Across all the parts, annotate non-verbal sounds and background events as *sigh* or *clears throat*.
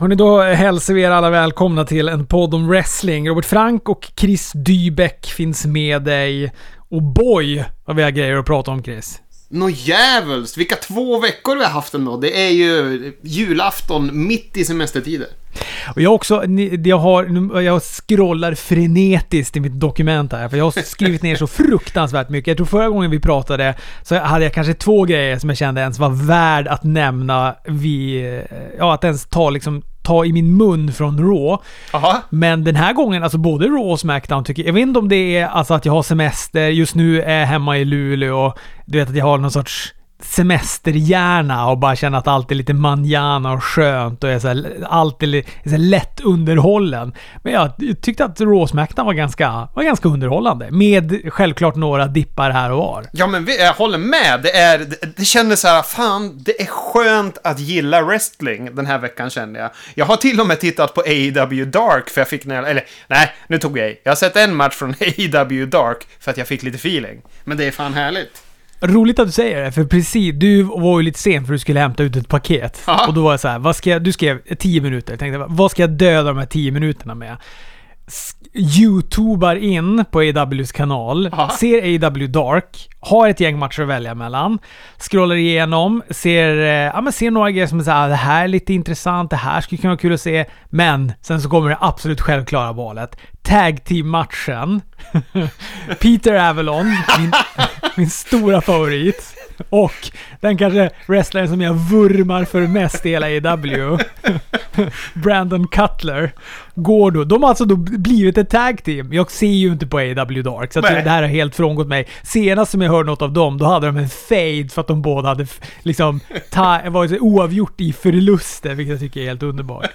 Hörrni, då hälsar vi er alla välkomna till en podd om wrestling. Robert Frank och Chris Dybeck finns med dig. Och boy, vad vi har grejer att prata om Chris. Nå jävels, vilka två veckor vi har haft ändå. Det är ju julafton mitt i semestertider. Och jag också, jag har, jag scrollar frenetiskt i mitt dokument här, för jag har skrivit ner så *laughs* fruktansvärt mycket. Jag tror förra gången vi pratade så hade jag kanske två grejer som jag kände ens var värd att nämna vid, ja att ens ta liksom ta i min mun från Raw. Aha. Men den här gången, alltså både Raw och Smackdown tycker jag. Jag vet inte om det är alltså att jag har semester, just nu är jag hemma i Luleå. Du vet att jag har någon sorts semesterhjärna och bara känner att allt är lite manjana och skönt och är så här, allt är, är så lätt underhållen. Men jag tyckte att Råsmäktan var ganska, var ganska underhållande. Med självklart några dippar här och var. Ja, men vi, jag håller med. Det, är, det, det kändes så här, fan, det är skönt att gilla wrestling den här veckan känner jag. Jag har till och med tittat på AEW Dark för jag fick, när, eller nej, nu tog jag i. Jag har sett en match från *laughs* AEW Dark för att jag fick lite feeling. Men det är fan härligt. Roligt att du säger det, för precis, du var ju lite sen för du skulle hämta ut ett paket. Aha. Och då var jag så här, vad ska jag, du skrev 10 minuter. Jag tänkte, vad ska jag döda de här 10 minuterna med? Youtubar in på AWs kanal, Aha. ser AW Dark, har ett gäng matcher att välja mellan, scrollar igenom, ser, eh, ja, men ser några grejer som är så här, det här är lite intressant, det här skulle kunna vara kul att se, men sen så kommer det absolut självklara valet. Tag team-matchen. *laughs* Peter Avalon, min, *laughs* min stora favorit. Och den kanske wrestlaren som jag vurmar för mest i hela AW. *laughs* Brandon Cutler. Gordo. De har alltså då blivit ett tag team. Jag ser ju inte på AW Dark, så det här har helt frångått mig. Senast som jag hörde något av dem, då hade de en fade för att de båda hade liksom *laughs* varit oavgjort i förluster, vilket jag tycker är helt underbart.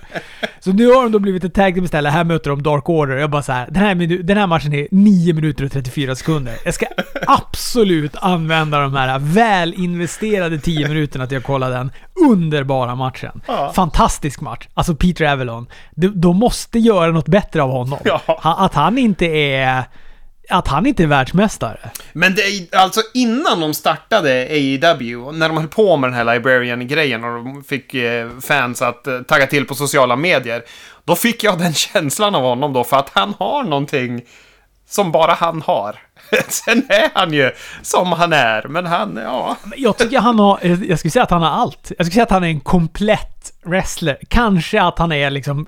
Så nu har de då blivit ett tag team istället. Här möter de Dark Order. Jag bara så här, den här, den här matchen är 9 minuter och 34 sekunder. Jag ska *laughs* absolut använda de här väl investerade 10 minuterna till att kolla den underbara matchen. Ja. Fantastisk match. Alltså Peter Avalon. De, de måste göra något bättre av honom. Ja. Att han inte är... Att han inte är världsmästare. Men det är alltså innan de startade AEW, när de höll på med den här Librarian-grejen och de fick eh, fans att eh, tagga till på sociala medier. Då fick jag den *laughs* känslan av honom då, för att han har någonting som bara han har. *laughs* Sen är han ju som han är, men han, ja. Jag tycker han har... Jag skulle säga att han har allt. Jag skulle säga att han är en komplett wrestler. Kanske att han är liksom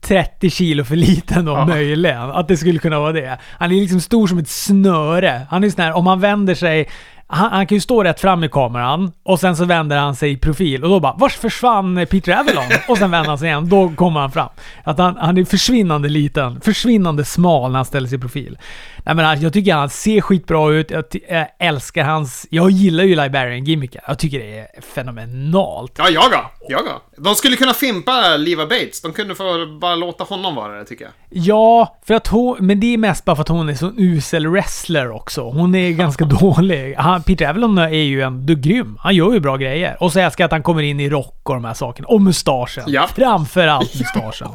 30 kilo för liten då, Ja. möjligen. Att det skulle kunna vara det. Han är liksom stor som ett snöre. Han är sån här, om han vänder sig... Han, han kan ju stå rätt fram i kameran och sen så vänder han sig i profil och då bara Vars försvann Peter Avalon? Och sen vänder han sig igen. Då kommer han fram. Att han, han är försvinnande liten. Försvinnande smal när han ställer sig i profil. Nej men alltså, jag tycker han ser skitbra ut. Jag, jag älskar hans... Jag gillar ju Liberian-gimmicken. Jag tycker det är fenomenalt. Ja, jag ja. Jag då. De skulle kunna fimpa Liva Bates. De kunde få bara låta honom vara det, tycker jag. Ja, för att hon... Men det är mest bara för att hon är så en usel wrestler också. Hon är ganska *laughs* dålig. Han, Peter Avalon är ju ändå grym. Han gör ju bra grejer. Och så älskar jag att han kommer in i rock och de här sakerna. Och mustaschen. Ja. Framförallt *laughs* mustaschen.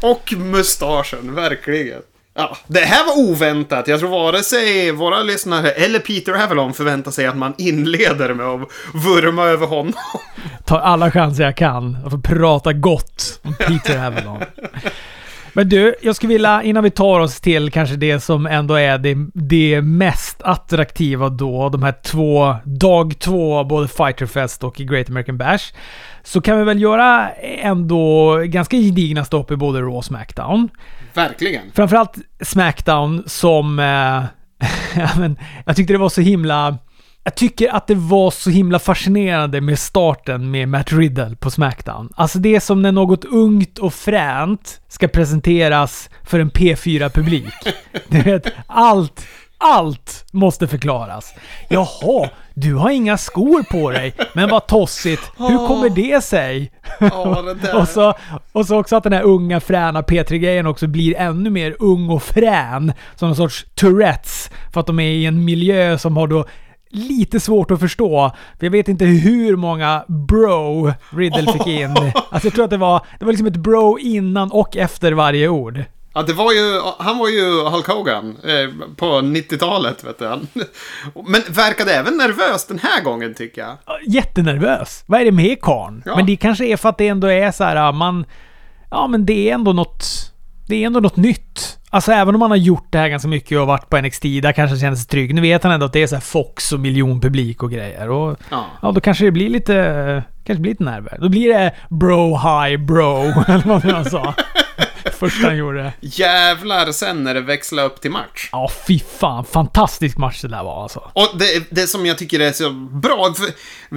Och mustaschen, verkligen. Ja, det här var oväntat. Jag tror vare sig våra lyssnare eller Peter Avalon förväntar sig att man inleder med att vurma över honom. Tar alla chanser jag kan att få prata gott om *laughs* Peter Avalon. Men du, jag skulle vilja, innan vi tar oss till kanske det som ändå är det, det mest attraktiva då, de här två, dag två, både Fighter Fest och Great American Bash, så kan vi väl göra ändå ganska gedigna stopp i både Raw och Smackdown. Verkligen. Framförallt Smackdown som... Eh, *laughs* jag tyckte det var så himla... Jag tycker att det var så himla fascinerande med starten med Matt Riddle på Smackdown. Alltså det är som när något ungt och fränt ska presenteras för en P4-publik. *laughs* Du vet, allt, allt måste förklaras. Jaha, du har inga skor på dig, men vad tossigt. Hur kommer det sig? Det. *laughs* Och så, och så också att den här unga fräna P3-grejen också blir ännu mer ung och frän. Som någon sorts Tourettes. För att de är i en miljö som har då lite svårt att förstå. För jag vet inte hur många bro Riddle fick in. *laughs* Alltså jag tror att det var, det var liksom ett bro innan och efter varje ord. Ja, det var ju, han var ju Hulk Hogan eh, på 90-talet, vet du. *laughs* Men verkade även nervös den här gången, tycker jag. Jättenervös. Vad är det med karln? Ja. Men det kanske är för att det ändå är så här, man... ja men det är ändå något, det är ändå något nytt. Alltså även om han har gjort det här ganska mycket och varit på NXT, där kanske känner sig trygg. Nu vet han ändå att det är så Fox och miljonpublik och grejer. Och Ja. ja, då kanske det blir lite, kanske blir lite nerver. Då blir det bro high bro, *laughs* eller vad han sa. *laughs* Första han gjorde. Jävlar sen när det växlade upp till match. Ja, fy fan. Fantastisk match det där var alltså. Och det, det som jag tycker är så bra, för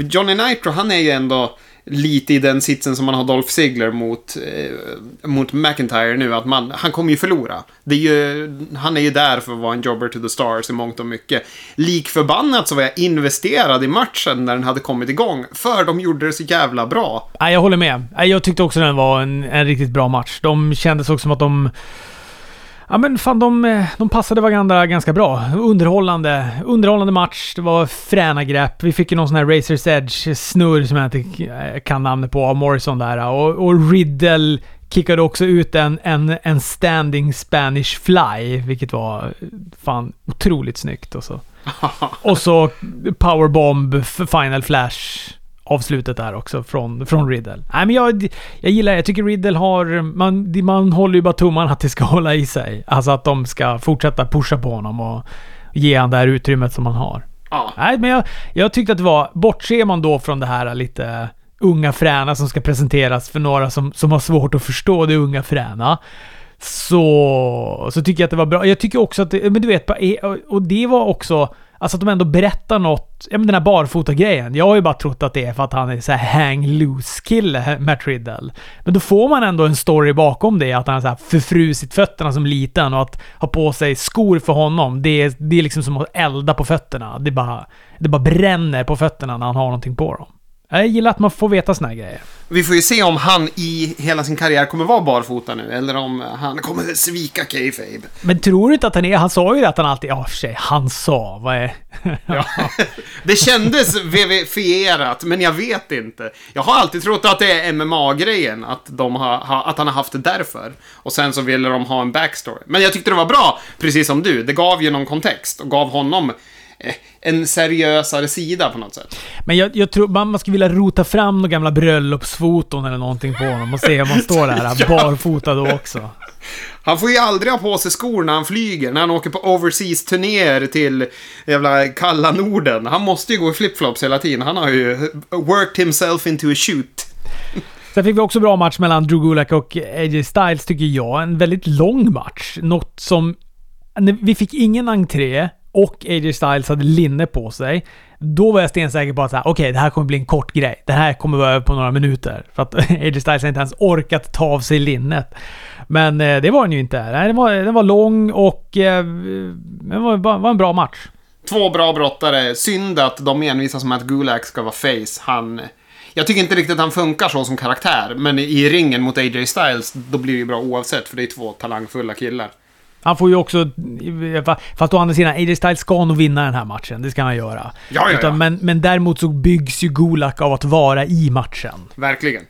Johnny Nitro, han är ju ändå lite i den sitsen som man har Dolph Ziggler mot, eh, mot McIntyre nu, att man, han kommer ju förlora. Det är ju, han är ju där för att vara en jobber to the stars i mångt och mycket. Lik förbannat så var jag investerad i matchen när den hade kommit igång, för de gjorde det så jävla bra. Nej, jag håller med. Nej, Jag tyckte också den var en, en riktigt bra match. De kändes också som att de... Ja men fan, de, eh, de passade varandra ganska bra. Underhållande, underhållande match. Det var fräna grepp. Vi fick ju någon sån här Razor's Edge-snurr som jag inte eh, kan namnet på av Morrison där. Och, och Riddle kickade också ut en, en, en standing Spanish fly, vilket var fan otroligt snyggt. Och så, *laughs* och så powerbomb, final flash avslutet där också från, från Riddle. Nej men jag, jag gillar det. Jag tycker Riddle har... Man, man håller ju bara tummarna att det ska *laughs* hålla i sig. Alltså att de ska fortsätta pusha på honom och ge han det här utrymmet som han har. Ja. Nej men jag, jag tyckte att det var... Bortser man då från det här lite unga fräna som ska presenteras för några som, som har svårt att förstå det unga fräna. Så, så tycker jag att det var bra. Jag tycker också att det, men du vet, och det var också, alltså att de ändå berättar något, ja men den här barfota-grejen. Jag har ju bara trott att det är för att han är så här hang loose-kille, Matt Riddle. Men då får man ändå en story bakom det, att han har så här förfrusit fötterna som liten och att ha på sig skor för honom, det är, det är liksom som att elda på fötterna. Det bara, det bara bränner på fötterna när han har någonting på dem. Jag gillar att man får veta såna här grejer. Vi får ju se om han i hela sin karriär kommer vara barfota nu, eller om han kommer svika kayfabe. Men tror du inte att han är... Han sa ju det att han alltid... Ja, för sig. Han sa. Vad är... Ja. *laughs* Det kändes VV-fierat, men jag vet inte. Jag har alltid trott att det är MMA-grejen, att, de har, ha- att han har haft det därför. Och sen så ville de ha en backstory. Men jag tyckte det var bra, precis som du. Det gav ju någon kontext och gav honom en seriösare sida på något sätt. Men jag, jag tror man, man skulle vilja rota fram några gamla bröllopsfoton eller någonting på honom och se om han står där *laughs* Ja. barfota då också. Han får ju aldrig ha på sig skor när han flyger, när han åker på overseas-turnéer till jävla kalla Norden. Han måste ju gå i flipflops hela tiden. Han har ju worked himself into a shoot. Sen fick vi också bra match mellan Drew Gulak och AJ Styles tycker jag. En väldigt lång match. Något som... Vi fick ingen entré och AJ Styles hade linne på sig. Då var jag stensäker på att så okay, det här kommer bli en kort grej. Det här kommer vara över på några minuter. För att *laughs* AJ Styles har inte ens orkat ta av sig linnet. Men eh, det var den ju inte. Nej, den, var, den var lång och... Eh, det var, var var en bra match. Två bra brottare. Synd att de envisas med att Gulak ska vara face. Han... Jag tycker inte riktigt att han funkar så som karaktär, men i ringen mot AJ Styles, då blir det ju bra oavsett, för det är två talangfulla killar. Han får ju också... Fast å andra sidan, AJ Styles ska nog vinna den här matchen. Det ska han göra. Ja, ja, ja. Utan, men, men däremot så byggs ju Gulak av att vara i matchen. Verkligen.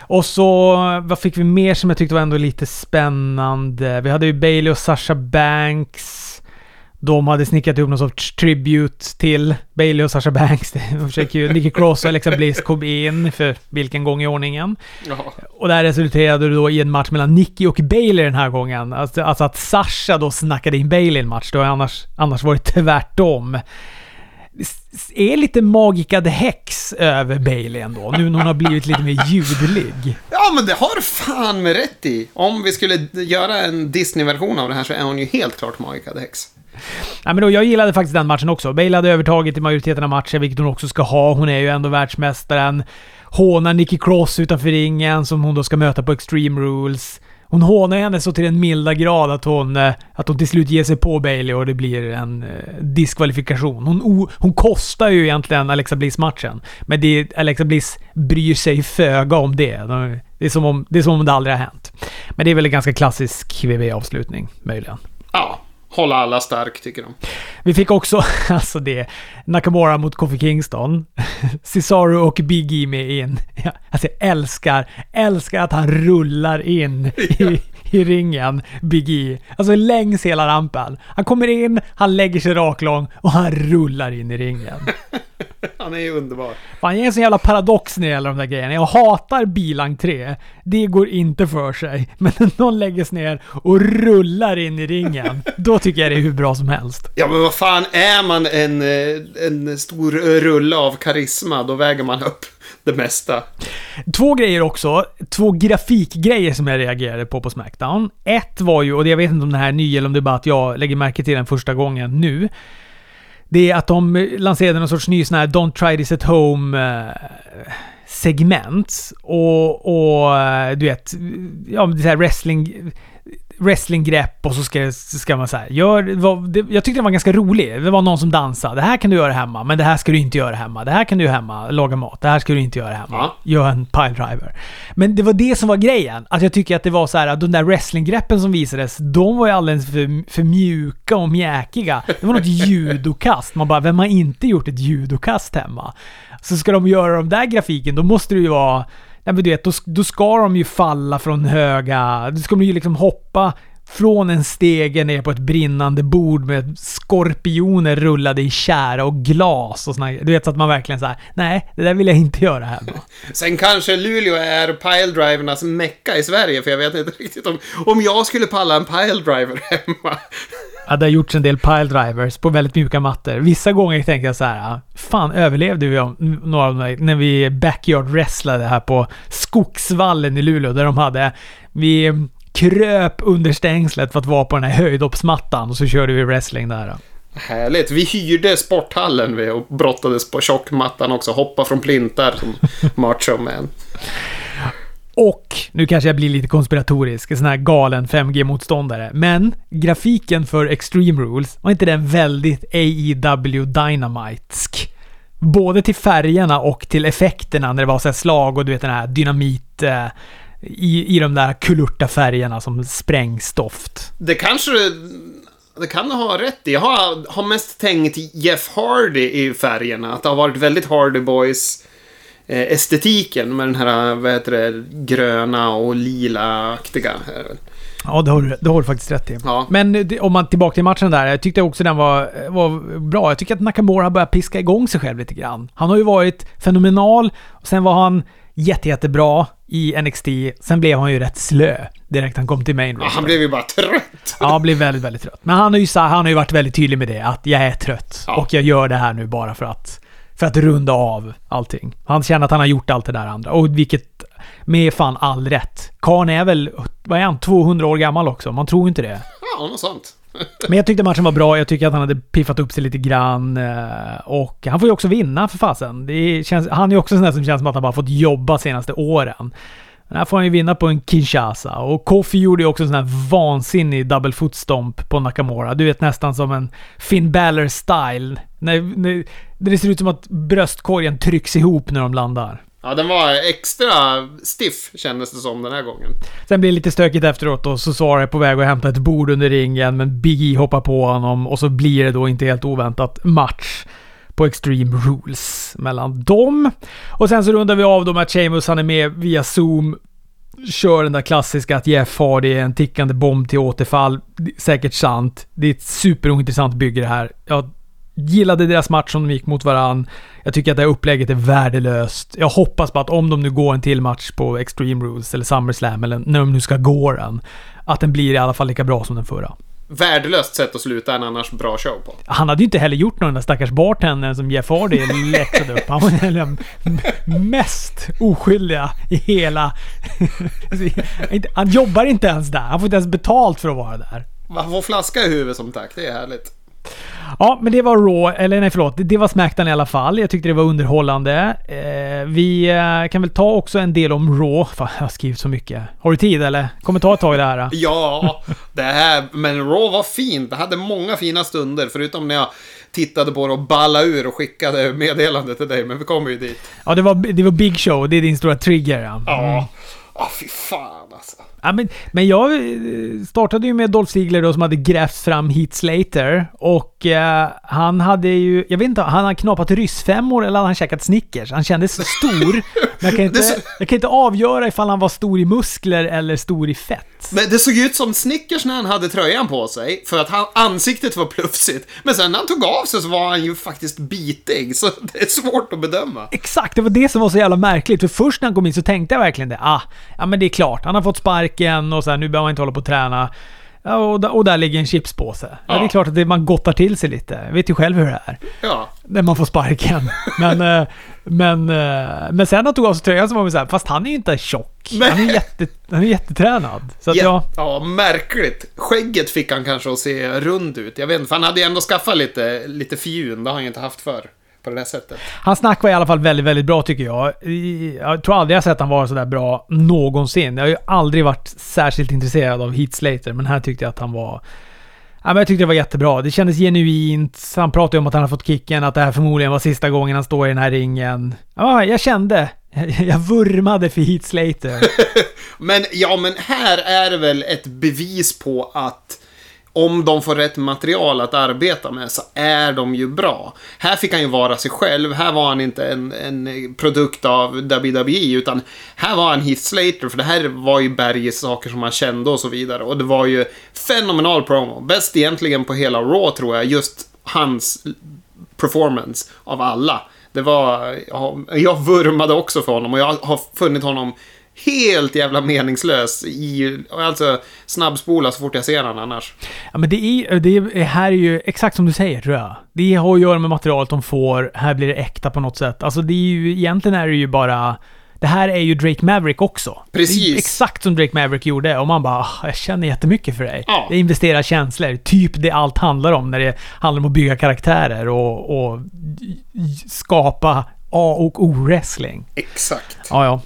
Och så, vad fick vi mer som jag tyckte var ändå lite spännande? Vi hade ju Bailey och Sasha Banks. De hade snickrat ihop någon sorts tribute till Bailey och Sasha Banks. De försöker ju... Nicky Cross och Alexa Bliss kom in för vilken gång i ordningen. Ja. Och det här resulterade då i en match mellan Nicky och Bailey den här gången. Alltså, alltså att Sasha då snackade in Bailey i en match. Det har annars, annars varit tvärtom. Är lite Magica the Hex över Bailey ändå, nu när hon har blivit lite mer ljudlig. *laughs* ja, men det har du fan med rätt i. Om vi skulle göra en Disney-version av det här så är hon ju helt klart Magica the Hex. Nej, men då, jag gillade faktiskt den matchen också. Bailey hade övertaget i majoriteten av matchen, vilket hon också ska ha. Hon är ju ändå världsmästaren. Hånar Nikki Cross utanför ringen, som hon då ska möta på Extreme Rules. Hon hånar henne så till den milda grad att hon, eh, att hon till slut ger sig på Bailey och det blir en eh, diskvalifikation. Hon, o, hon kostar ju egentligen Alexa Bliss-matchen. Men det, Alexa Bliss bryr sig föga om det. Det är, som om, det är som om det aldrig har hänt. Men det är väl en ganska klassisk VV-avslutning, möjligen. Ja, hålla alla stark, tycker de. Vi fick också, *laughs* alltså det, Nakamura mot Kofi Kingston. *laughs* Cesaro och Big E med in. Alltså jag älskar, älskar att han rullar in *laughs* i, i ringen, Big E. Alltså längs hela rampen. Han kommer in, han lägger sig raklång och han rullar in i ringen. Han är ju underbar. Jag är en sån jävla paradox när det gäller de där grejerna. Jag hatar bilentré. Det går inte för sig. *laughs* Men när någon läggs ner och rullar in i ringen, *laughs* då tycker jag det är hur bra som helst. Ja, men vad fan, är man en, eh, en stor rulle av karisma, då väger man upp *laughs* det mesta. Två grejer också. Två grafikgrejer som jag reagerade på på Smackdown. Ett var ju, och jag vet inte om det här är ny eller om det är bara att jag lägger märke till den första gången nu. Det är att de lanserade någon sorts ny sån här Don't try this at home eh, segment. Och, och eh, du vet, ja, det här wrestling wrestlinggrepp och så ska, ska man gör, det, Jag tyckte den var ganska rolig. Det var någon som dansade. Det här kan du göra hemma, men det här ska du inte göra hemma. Det här kan du göra hemma, laga mat. Det här ska du inte göra hemma. Ja. Gör en piledriver. Men det var det som var grejen. Att jag tycker att det var så här, att de där wrestlinggreppen som visades, de var ju alldeles för, för mjuka och mjäkiga. Det var något *laughs* judokast. Man bara, vem har inte gjort ett judokast hemma? Så ska de göra de där grafiken, då måste det ju vara Nej men du vet, då, då ska de ju falla från höga... Då ska de ju liksom hoppa från en stege ner på ett brinnande bord med skorpioner rullade i kära och glas och såna, Du vet så att man verkligen såhär, nej, det där vill jag inte göra hemma. *laughs* Sen kanske Luleå är piledrivernas mecka i Sverige, för jag vet inte riktigt om, om jag skulle palla en piledriver hemma. Ja, det har gjorts en del piledrivers på väldigt mjuka mattor. Vissa gånger tänkte jag så här, ah, fan överlevde vi om, några av dem när vi backyard wrestlade här på Skogsvallen i Luleå där de hade, vi kröp under stängslet för att vara på den här höjdhoppsmattan och så körde vi wrestling där. Härligt. Vi hyrde sporthallen vi och brottades på tjockmattan också. Hoppa från plintar som *laughs* Macho Man. Och, nu kanske jag blir lite konspiratorisk, en sån här galen 5G-motståndare. Men grafiken för Extreme Rules, var inte den väldigt AEW Dynamitesk? Både till färgerna och till effekterna när det var så slag och du vet den här dynamit... Eh, i, I de där kulurta färgerna som sprängstoft. Det kanske det kan du ha rätt i. Jag har, har mest tänkt Jeff Hardy i färgerna. Att det har varit väldigt Hardy Boys Eh, estetiken med den här, vad heter det, gröna och lila-aktiga. Ja, det har, du, det har du faktiskt rätt i. Ja. Men om man tillbaka till matchen där. Jag tyckte också den var, var bra. Jag tycker att Nakamura har börjat piska igång sig själv lite grann. Han har ju varit fenomenal. Och sen var han jätte, jättebra i NXT. Sen blev han ju rätt slö direkt han kom till main ja, Han blev ju bara trött. Ja, han blev väldigt, väldigt trött. Men han har ju, han har ju varit väldigt tydlig med det. Att jag är trött. Ja. Och jag gör det här nu bara för att för att runda av allting. Han känner att han har gjort allt det där andra. Och vilket med fan all rätt. Karn är väl, vad är han, 200 år gammal också? Man tror inte det. *laughs* Ja, något sånt. *laughs* Men jag tyckte matchen var bra. Jag tycker att han hade piffat upp sig lite grann. Eh, och han får ju också vinna för fasen. Det känns, han är ju också sån där som känns som att han bara fått jobba senaste åren. Men här får han ju vinna på en Kinshasa. Och Kofi gjorde ju också en sån här vansinnig double foot stomp på Nakamura. Du vet nästan som en Finn Balor style. När, det ser ut som att bröstkorgen trycks ihop när de landar. Ja, den var extra stiff kändes det som den här gången. Sen blir det lite stökigt efteråt och så Sara är på väg att hämta ett bord under ringen men Big E hoppar på honom och så blir det då inte helt oväntat match på Extreme Rules mellan dem. Och sen så rundar vi av då med att Sheamus han är med via Zoom. Kör den där klassiska att Jeff har det är en tickande bomb till återfall. Säkert sant. Det är ett superointressant bygge det här. Jag gillade deras match som de gick mot varann. Jag tycker att det här upplägget är värdelöst. Jag hoppas på att om de nu går en till match på Extreme Rules eller SummerSlam eller när de nu ska gå den, att den blir i alla fall lika bra som den förra värdelöst sätt att sluta en annars bra show på. Han hade ju inte heller gjort någon den där stackars bartendern som Jeff Hardy läxade upp. Han var den mest oskyldiga i hela... han jobbar inte ens där. Han får inte ens betalt för att vara där. Han får flaska i huvudet som tack. Det är härligt. Ja, men det var Raw, eller nej förlåt, det var Smackdown i alla fall. Jag tyckte det var underhållande. Eh, vi eh, kan väl ta också en del om Raw. Fan, jag har skrivit så mycket. Har du tid eller? Kommer ta ett tag i det här. *laughs* ja, det här, men Raw var fint. Det hade många fina stunder, förutom när jag tittade på det och balla ur och skickade meddelande till dig, men vi kommer ju dit. Ja, det var, det var Big Show. Det är din stora trigger. Ja. Mm. Ja, fy fan. alltså. Ja, men, men jag eh, startade ju med Dolph Ziggler då som hade grävt fram Heath Slater. Och eh, han hade ju, jag vet inte, han hade knapat ryssfemmor eller hade han käkat Snickers? Han kändes stor. *laughs* men jag kan, inte, så- jag kan inte avgöra ifall han var stor i muskler eller stor i fett. Men det såg ut som Snickers när han hade tröjan på sig, för att han, ansiktet var plufsigt. Men sen när han tog av sig så var han ju faktiskt bitig, så *laughs* det är svårt att bedöma. Exakt, det var det som var så jävla märkligt. För först när han kom in så tänkte jag verkligen det. Ah, ja men det är klart. Han har fått sparken och så här, nu behöver han inte hålla på och träna. Ja, och, där, och där ligger en chipspåse. Ja. Ja. det är klart att det, man gottar till sig lite. Jag vet ju själv hur det är. Ja. När man får sparken. Men, eh, men, eh, men sen när han tog av sig tröjan så var man så här, fast han är ju inte tjock. Nej. Han är, jätte, han är jättetränad. Så att Ja, ja, ja, märkligt. Skägget fick han kanske att se rund ut. Jag vet inte, för han hade ju ändå skaffat lite, lite fjun. Det har han ju inte haft förr. På det där sättet. Hans snack var i alla fall väldigt, väldigt bra tycker jag. Jag tror aldrig jag sett han vara sådär bra någonsin. Jag har ju aldrig varit särskilt intresserad av Heath Slater, men här tyckte jag att han var... Ja, men jag tyckte det var jättebra. Det kändes genuint. Han pratade om att han har fått kicken, att det här förmodligen var sista gången han står i den här ringen. Ja, jag kände. *laughs* Jag vurmade för Heath Slater. *laughs* Men ja, men här är det väl ett bevis på att om de får rätt material att arbeta med så är de ju bra. Här fick han ju vara sig själv. Här var han inte en, en produkt av WWE utan här var han Heath Slater för det här var ju Berges saker som han kände och så vidare. Och det var ju fenomenal promo. Bäst egentligen på hela Raw tror jag. Just hans performance av alla. Det var, jag, jag vurmade också för honom och jag har funnit honom helt jävla meningslös i, alltså snabbspola så fort jag ser honom annars. Ja, men det är, det är, här är ju exakt som du säger tror jag. Det har att göra med materialet de får. Här blir det äkta på något sätt. Alltså det är ju, egentligen är det ju bara... Det här är ju Drake Maverick också. Precis. Exakt som Drake Maverick gjorde. Och man bara, "Ah, jag känner jättemycket för dig. Ja. Jag investerar känslor. Typ det allt handlar om när det handlar om att bygga karaktärer och, och skapa A och O-wrestling. Exakt. Ja, ja.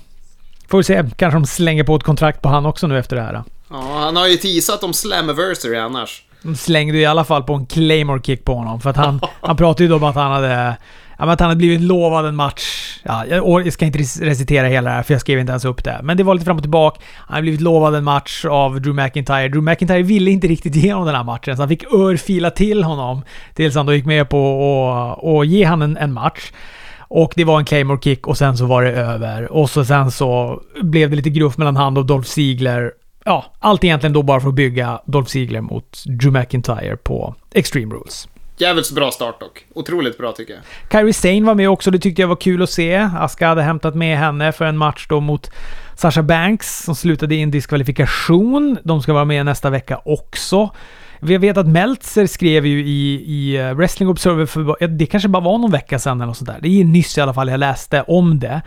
Får vi se. Kanske de slänger på ett kontrakt på han också nu efter det här. Ja, han har ju teasat om Slammiversary annars. De slängde i alla fall på en Claymore kick på honom. För att han, *laughs* han pratade ju då om att han hade... Ja, att han hade blivit lovad en match. Ja, jag, ska inte rec- recitera hela det här för jag skrev inte ens upp det. Men det var lite fram och tillbaka. Han hade blivit lovad en match av Drew McIntyre. Drew McIntyre ville inte riktigt ge honom den här matchen, så han fick örfila till honom. Tills han då gick med på att ge han en, en match. Och det var en Claymore kick och sen så var det över. Och så sen så blev det lite gruff mellan han och Dolph Ziggler. Ja, allt egentligen då bara för att bygga Dolph Ziggler mot Drew McIntyre på Extreme Rules. Jävligt bra start dock. Otroligt bra tycker jag. Kairi Sane var med också, det tyckte jag var kul att se. Aska hade hämtat med henne för en match då mot Sasha Banks som slutade i en diskvalifikation. De ska vara med nästa vecka också. Vi vet att Meltzer skrev ju i, i eh, Wrestling Observer för, eh, det kanske bara var någon vecka sedan eller något sånt där. Det är nyss i alla fall jag läste om det.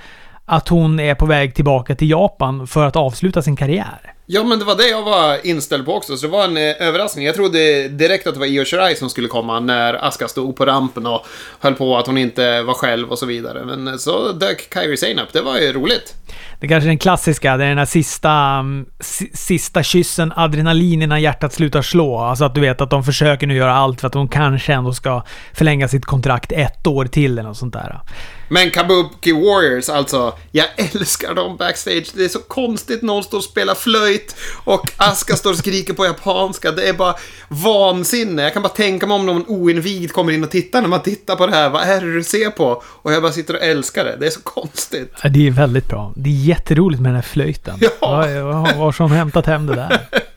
Att hon är på väg tillbaka till Japan för att avsluta sin karriär. Ja, men det var det jag var inställd på också, så det var en eh, överraskning. Jag trodde direkt att det var Io Shirai som skulle komma när Aska stod på rampen och höll på att hon inte var själv och så vidare. Men eh, så dök Kairi Sane upp. Det var ju roligt. Det kanske är den klassiska, det är den här sista, mm, si- sista kyssen, adrenalin innan hjärtat slutar slå. Alltså att du vet att de försöker nu göra allt för att de kanske ändå ska förlänga sitt kontrakt ett år till eller något sånt där. Men Kabuki Warriors, alltså, jag älskar dem backstage. Det är så konstigt, någon står och spelar flöjt och Aska står och skriker på japanska. Det är bara vansinne. Jag kan bara tänka mig om någon oinvigd kommer in och tittar när man tittar på det här. Vad är det du ser på? Och jag bara sitter och älskar det. Det är så konstigt. Ja, Det är väldigt bra. Det är jätteroligt med den här flöjten. Ja. Var, var, var som hämtat hem det där. *laughs*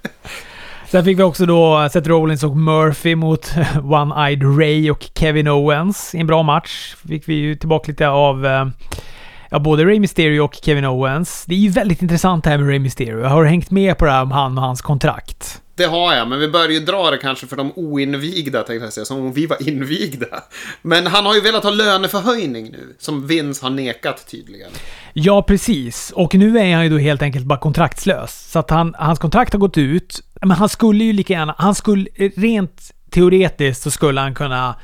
Sen fick vi också då Seth Rollins och Murphy mot *laughs* One-Eyed Ray och Kevin Owens i en bra match. Fick vi ju tillbaka lite av eh, ja, både Ray Mysterio och Kevin Owens. Det är ju väldigt intressant det här med Ray Mysterio. Jag har hängt med på det här om han och hans kontrakt. Det har jag, men vi börjar ju dra det kanske för de oinvigda, tänkte jag säga, som om vi var invigda. Men han har ju velat ha löneförhöjning nu, som Vince har nekat tydligen. Ja, precis. Och nu är han ju då helt enkelt bara kontraktslös. Så att han, hans kontrakt har gått ut. Men han skulle ju lika gärna... Han skulle... Rent teoretiskt så skulle han kunna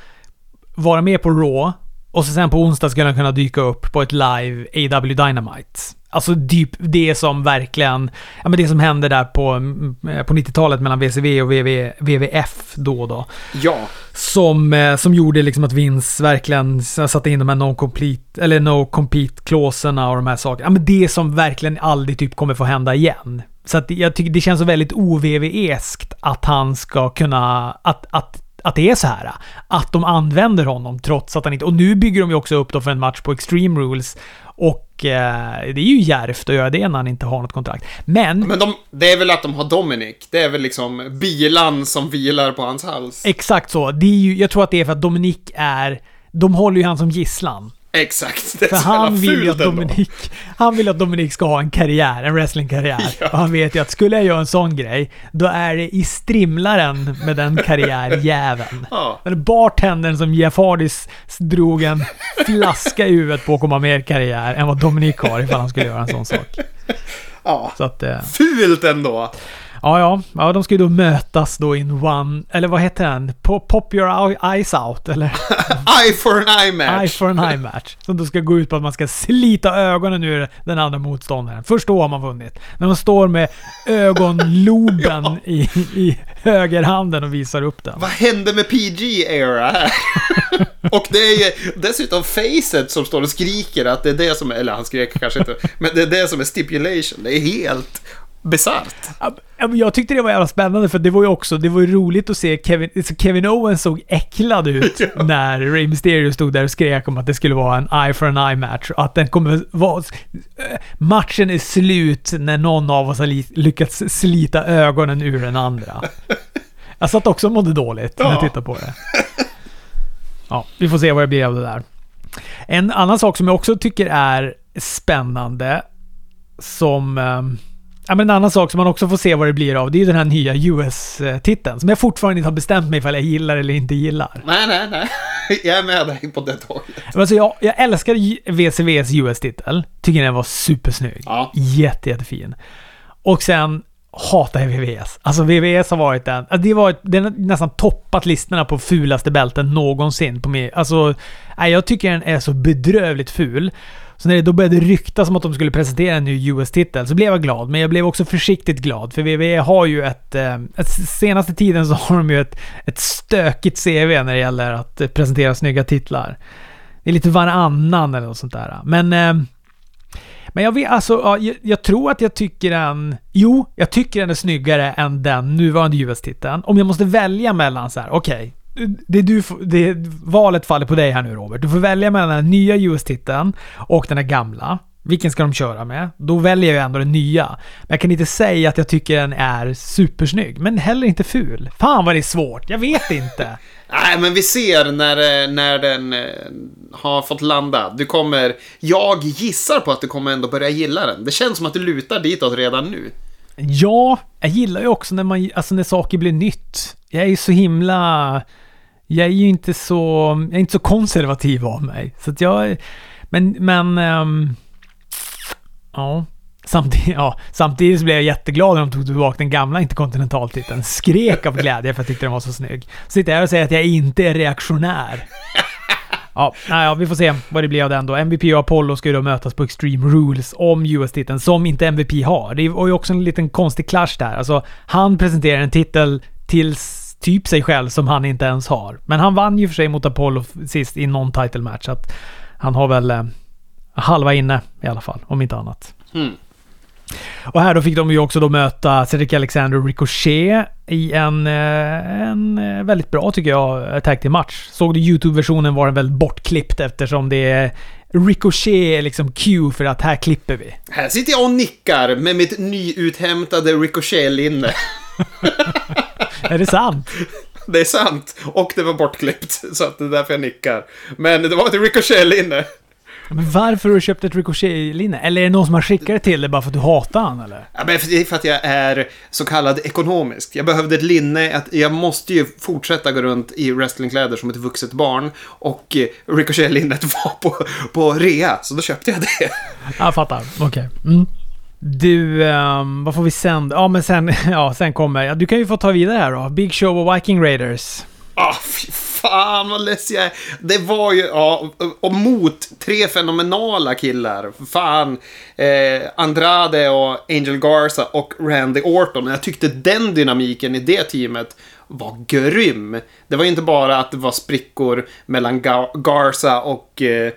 vara med på Raw. Och så sen på onsdag skulle han kunna dyka upp på ett live AW Dynamite. Alltså typ det som verkligen... Ja men det som hände där på, på 90-talet mellan WCW och WW, WWF då och då. Ja, Som, eh, som gjorde liksom att Vince verkligen satte in de här no-complete, eller no-compete-klåserna och de här sakerna. Ja, men det som verkligen aldrig typ kommer få hända igen. så att jag tycker det känns så väldigt OVV-eskt att han ska kunna... Att, att, att det är så här. Att de använder honom trots att han inte... Och nu bygger de ju också upp då för en match på Extreme Rules. Och eh, det är ju djärvt att göra det när han inte har något kontrakt. Men... Men de, det är väl att de har Dominic. Det är väl liksom bilan som vilar på hans hals. Exakt så. Det är ju, jag tror att det är för att Dominic är... De håller ju han som gisslan. Exakt. Det är För så han vill, ju att. Dominic, han vill att Dominic ska ha en karriär, en wrestlingkarriär. *laughs* Ja. Och han vet ju att skulle jag göra en sån grej, då är det i strimlaren med den karriärjäveln. *laughs* Ja. Eller bartendern som Jeff Hardy s- drog en flaska i huvudet på att komma mer karriär än vad Dominic har ifall han skulle göra en sån sak. *laughs* ja. Så att, eh, Fult ändå. Ja, ja, ja, de ska ju då mötas då in one, eller vad heter den? Po- Pop your eyes out, eller? *laughs* Eye for an eye match. Eye for an eye match. Som då ska gå ut på att man ska slita ögonen ur den andra motståndaren. Först då har man vunnit. När man står med ögonloben *laughs* i, i högerhanden och visar upp den. Vad hände med PG-era här? *laughs* och det är ju dessutom Facet som står och skriker att det är det som eller han skrek kanske inte, men det är det som är stipulation. Det är helt bisarrt. Ja, Jag tyckte det var jävla spännande för det var ju också, det var ju roligt att se Kevin, Kevin Owens såg äcklad ut *laughs* Ja. när Rey Mysterio stod där och skrek om att det skulle vara en eye for an eye match att den kommer vara... Matchen är slut när någon av oss har lyckats slita ögonen ur den andra. *laughs* Jag satt också och mådde dåligt när jag Ja. tittade på det. Ja, vi får se vad det blir av det där. En annan sak som jag också tycker är spännande, som... Ja, men en annan sak som man också får se vad det blir av, det är ju den här nya US-titeln. Som jag fortfarande inte har bestämt mig ifall jag gillar eller inte gillar. Nej, nej, nej. *laughs* Jag är med dig på det tåget. Alltså jag, jag älskar VCVs US-titel. Tycker den var supersnygg. Ja. Jätte, jättefin. Och sen hatar jag VVS. Alltså VVS har varit den... Alltså det varit, den har nästan toppat listorna på fulaste bälten någonsin. På mig. Alltså, nej, jag tycker den är så bedrövligt ful. Så när det då började ryktas om att de skulle presentera en ny US-titel så blev jag glad. Men jag blev också försiktigt glad. För WWE har ju ett... Eh, ett senaste tiden så har de ju ett, ett stökigt CV när det gäller att presentera snygga titlar. Det är lite varannan eller något sånt där. Men... Eh, men jag vet, alltså, ja, jag, jag tror att jag tycker den... Jo, jag tycker den är snyggare än den nuvarande US-titeln. Om jag måste välja mellan så här, okej det du, det, valet faller på dig här nu Robert. Du får välja mellan den nya US-titeln och den här gamla. Vilken ska de köra med? Då väljer jag ändå den nya. Men jag kan inte säga att jag tycker den är supersnygg, men heller inte ful. Fan vad det är svårt, jag vet inte. *laughs* Nej, men vi ser när, eh, när den eh, har fått landa. Du kommer... Jag gissar på att du kommer ändå börja gilla den. Det känns som att du lutar ditåt redan nu. Ja, jag gillar ju också när, man, alltså när saker blir nytt. Jag är ju så himla... Jag är ju inte så... Jag är inte så konservativ av mig. Så att jag... Men, men... ehm, ja. Samtidigt, ja. Samtidigt så blev jag jätteglad när de tog tillbaka den gamla interkontinentaltiteln. Skrek av glädje för jag tyckte den var så snygg. Så sitter jag här och säger att jag inte är reaktionär. Ja, ja, vi får se vad det blir av den då. MVP och Apollo ska ju då mötas på Extreme Rules om US-titeln, som inte MVP har. Det var ju också en liten konstig clash där. Alltså, han presenterar en titel tills typ sig själv som han inte ens har. Men han vann ju för sig mot Apollo sist i någon title match, så att han har väl eh, halva inne i alla fall, om inte annat. Mm. Och här då fick de ju också då möta Cedric Alexander och Ricochet i en, eh, en eh, väldigt bra, tycker jag, tag team match. Såg du YouTube-versionen var den väl bortklippt eftersom det är Ricochet är liksom cue för att här klipper vi. Här sitter jag och nickar med mitt nyuthämtade Ricochet-linne. *laughs* Är det sant? *laughs* Det är sant. Och det var bortklippt. Så att det är därför jag nickar. Men det var ett Ricochet-linne. Men varför har du köpt ett Ricochet-linne? Eller är det någon som har skickat det till dig bara för att du hatar han eller? Ja, men är för att jag är så kallad ekonomisk. Jag behövde ett linne, att jag måste ju fortsätta gå runt i wrestlingkläder som ett vuxet barn. Och eh, Ricochet-linnet *laughs* var på, på rea, så då köpte jag det. Jag fattar. Okej. Mm. Du, um, vad får vi sen? Ja, men sen, *laughs* ja, sen kommer... Ja, du kan ju få ta vidare här då. Big Show och Viking Raiders. Ah, fy fan vad less jag är. Det var ju, ja, och mot tre fenomenala killar. Fan, eh, Andrade och Angel Garza och Randy Orton. Jag tyckte den dynamiken i det teamet var grym. Det var ju inte bara att det var sprickor mellan Garza och eh,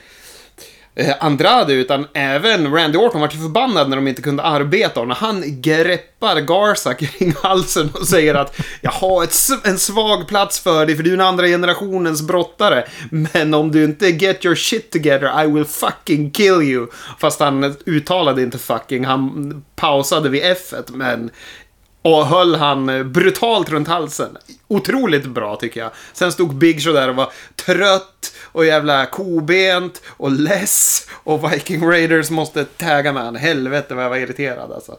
Eh, Andrade, utan även Randy Orton vart ju förbannad när de inte kunde arbeta. Och när han greppar Garza kring halsen och säger att jag har ett, en svag plats för dig, för du är en andra generationens brottare. Men om du inte get your shit together, I will fucking kill you. Fast han uttalade inte fucking, han pausade vid F, men och höll han brutalt runt halsen. Otroligt bra tycker jag. Sen stod Big Show där och var trött och jävla kobent och less. Och Viking Raiders måste tagga med han. Helvete vad jag var irriterad alltså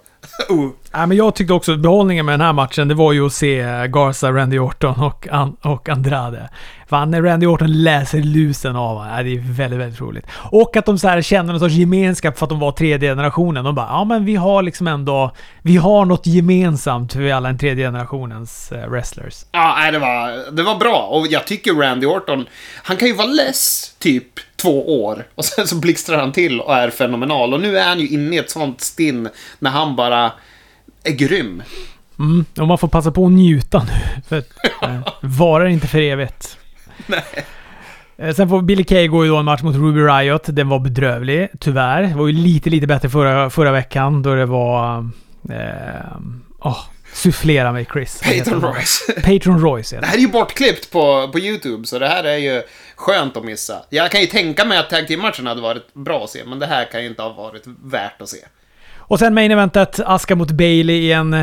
oh. Ja, men jag tyckte också att behållningen med den här matchen, det var ju att se Garza, Randy Orton och, An- och Andrade. Fan, när Randy Orton läser lusen av honom, ja, det är väldigt, väldigt roligt. Och att de så här känner någon sorts gemenskap för att de var tredje generationen. De bara, ja men vi har liksom ändå, vi har något gemensamt för vi alla en tredje generationens eh, wrestlers. Ja, nej, det var, det var bra. Och jag tycker Randy Orton, han kan ju vara less typ två år. Och sen så blixtrar han till och är fenomenal. Och nu är han ju inne i ett sånt stinn när han bara är grym. Mm, och man får passa på att njuta nu. *laughs* För att, eh, varar inte för evigt. Eh, Sen får Billy Kay gå ju då en match mot Ruby Riot. Den var bedrövlig, tyvärr. Det var ju lite, lite bättre förra, förra veckan då det var... Eh, oh, sufflera mig Chris. Han? Royce. *laughs* Patron Royce Det här är ju bortklippt på, på YouTube, så det här är ju skönt att missa. Jag kan ju tänka mig att tag team-matchen hade varit bra att se, men det här kan ju inte ha varit värt att se. Och sen main eventet, Aska mot Bailey i en,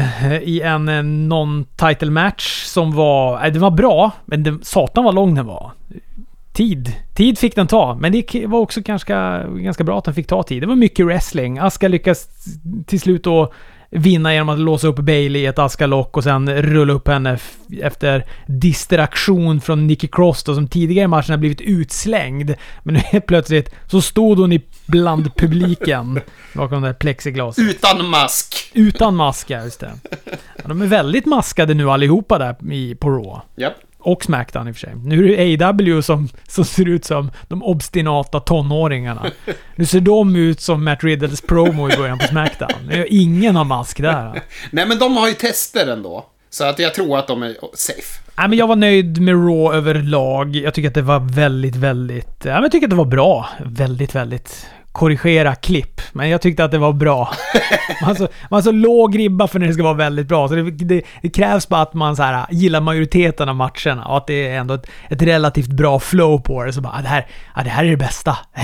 i en eh, non-title match som var... Den var bra, men den, satan vad lång den var. Tid. Tid fick den ta, men det var också ganska, ganska bra att den fick ta tid. Det var mycket wrestling. Aska lyckas till slut då vinna genom att låsa upp Bailey i ett Aska-lock och sen rulla upp henne efter distraktion från Nikki Cross då, som tidigare i matchen har blivit utslängd. Men nu helt plötsligt så stod hon i bland publiken *laughs* bakom det där plexiglas. Utan mask. Utan mask, ja, just det. Ja, de är väldigt maskade nu allihopa där i, på Raw. Japp. Och Smackdown i och för sig. Nu är det AW som, som ser ut som de obstinata tonåringarna. *laughs* Nu ser de ut som Matt Riddles promo i början på Smackdown. Nu- Ingen har mask där. *laughs* Nej, men de har ju tester ändå. Så att jag tror att de är safe. Nej, men jag var nöjd med Raw överlag. Jag tycker att det var väldigt, väldigt... Ja, men jag tycker att det var bra. Väldigt, väldigt... Korrigera klipp. Men jag tyckte att det var bra. *laughs* Man så, man så låg ribba för när det ska vara väldigt bra. Så det, det, det krävs bara att man så här, gillar majoriteten av matcherna och att det är ändå ett, ett relativt bra flow på det. Så bara, ah, det här, ah, det här är det bästa. *laughs*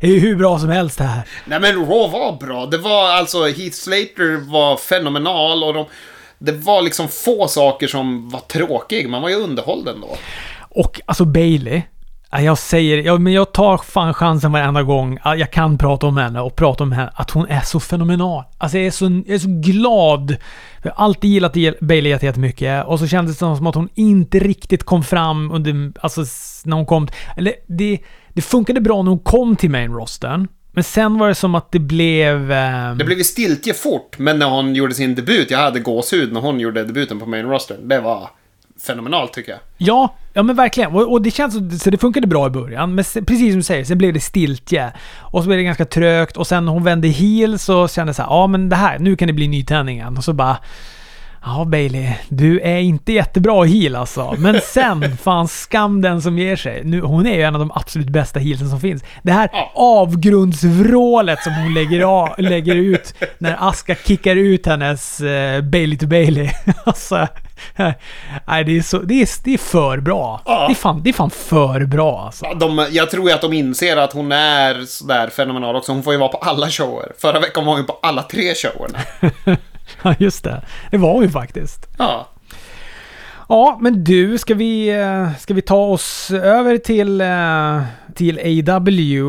Det är ju hur bra som helst det här. Nej, men Raw var bra. Det var alltså, Heath Slater var fenomenal och de... Det var liksom få saker som var tråkiga. Man var ju underhålld ändå. Och alltså Bailey. Jag säger, ja, men jag tar fan chansen varenda gång jag kan prata om henne och prata om henne, att hon är så fenomenal. Alltså jag är så, jag är så glad. Jag har alltid gillat Bailey jättemycket och så kändes det som att hon inte riktigt kom fram under, alltså när hon kom, eller det, det funkade bra när hon kom till main rosten. Men sen var det som att det blev... Eh... Det blev ju stiltje fort, men när hon gjorde sin debut, jag hade gåshud när hon gjorde debuten på main roster. Det var fenomenalt tycker jag. Ja, ja men verkligen. Och, och det känns så, så det funkade bra i början. Men se- precis som du säger, sen blev det stiltje. Och så blev det ganska trögt och sen hon vände heel så kände så här, ja men det här, nu kan det bli nytändning igen. Och så bara... Ja Bailey, du är inte jättebra heel alltså. Men *laughs* sen, fan skam den som ger sig. Nu, hon är ju en av de absolut bästa heelsen som finns. Det här Ja. avgrundsvrålet som hon lägger, av, lägger ut när Aska kickar ut hennes eh, Bailey to Bailey. *laughs* alltså, *laughs* nej, det, är så, det, är, det är för bra. Ja. Det, är fan, det är fan för bra alltså. Ja, De, jag tror ju att de inser att hon är sådär fenomenal också. Hon får ju vara på alla shower. Förra veckan var hon ju på alla tre showerna. *laughs* Ja, just det. Det var hon ju faktiskt. Ja. Ja, men du, ska vi, eh, ska vi ta oss över till, eh, till AW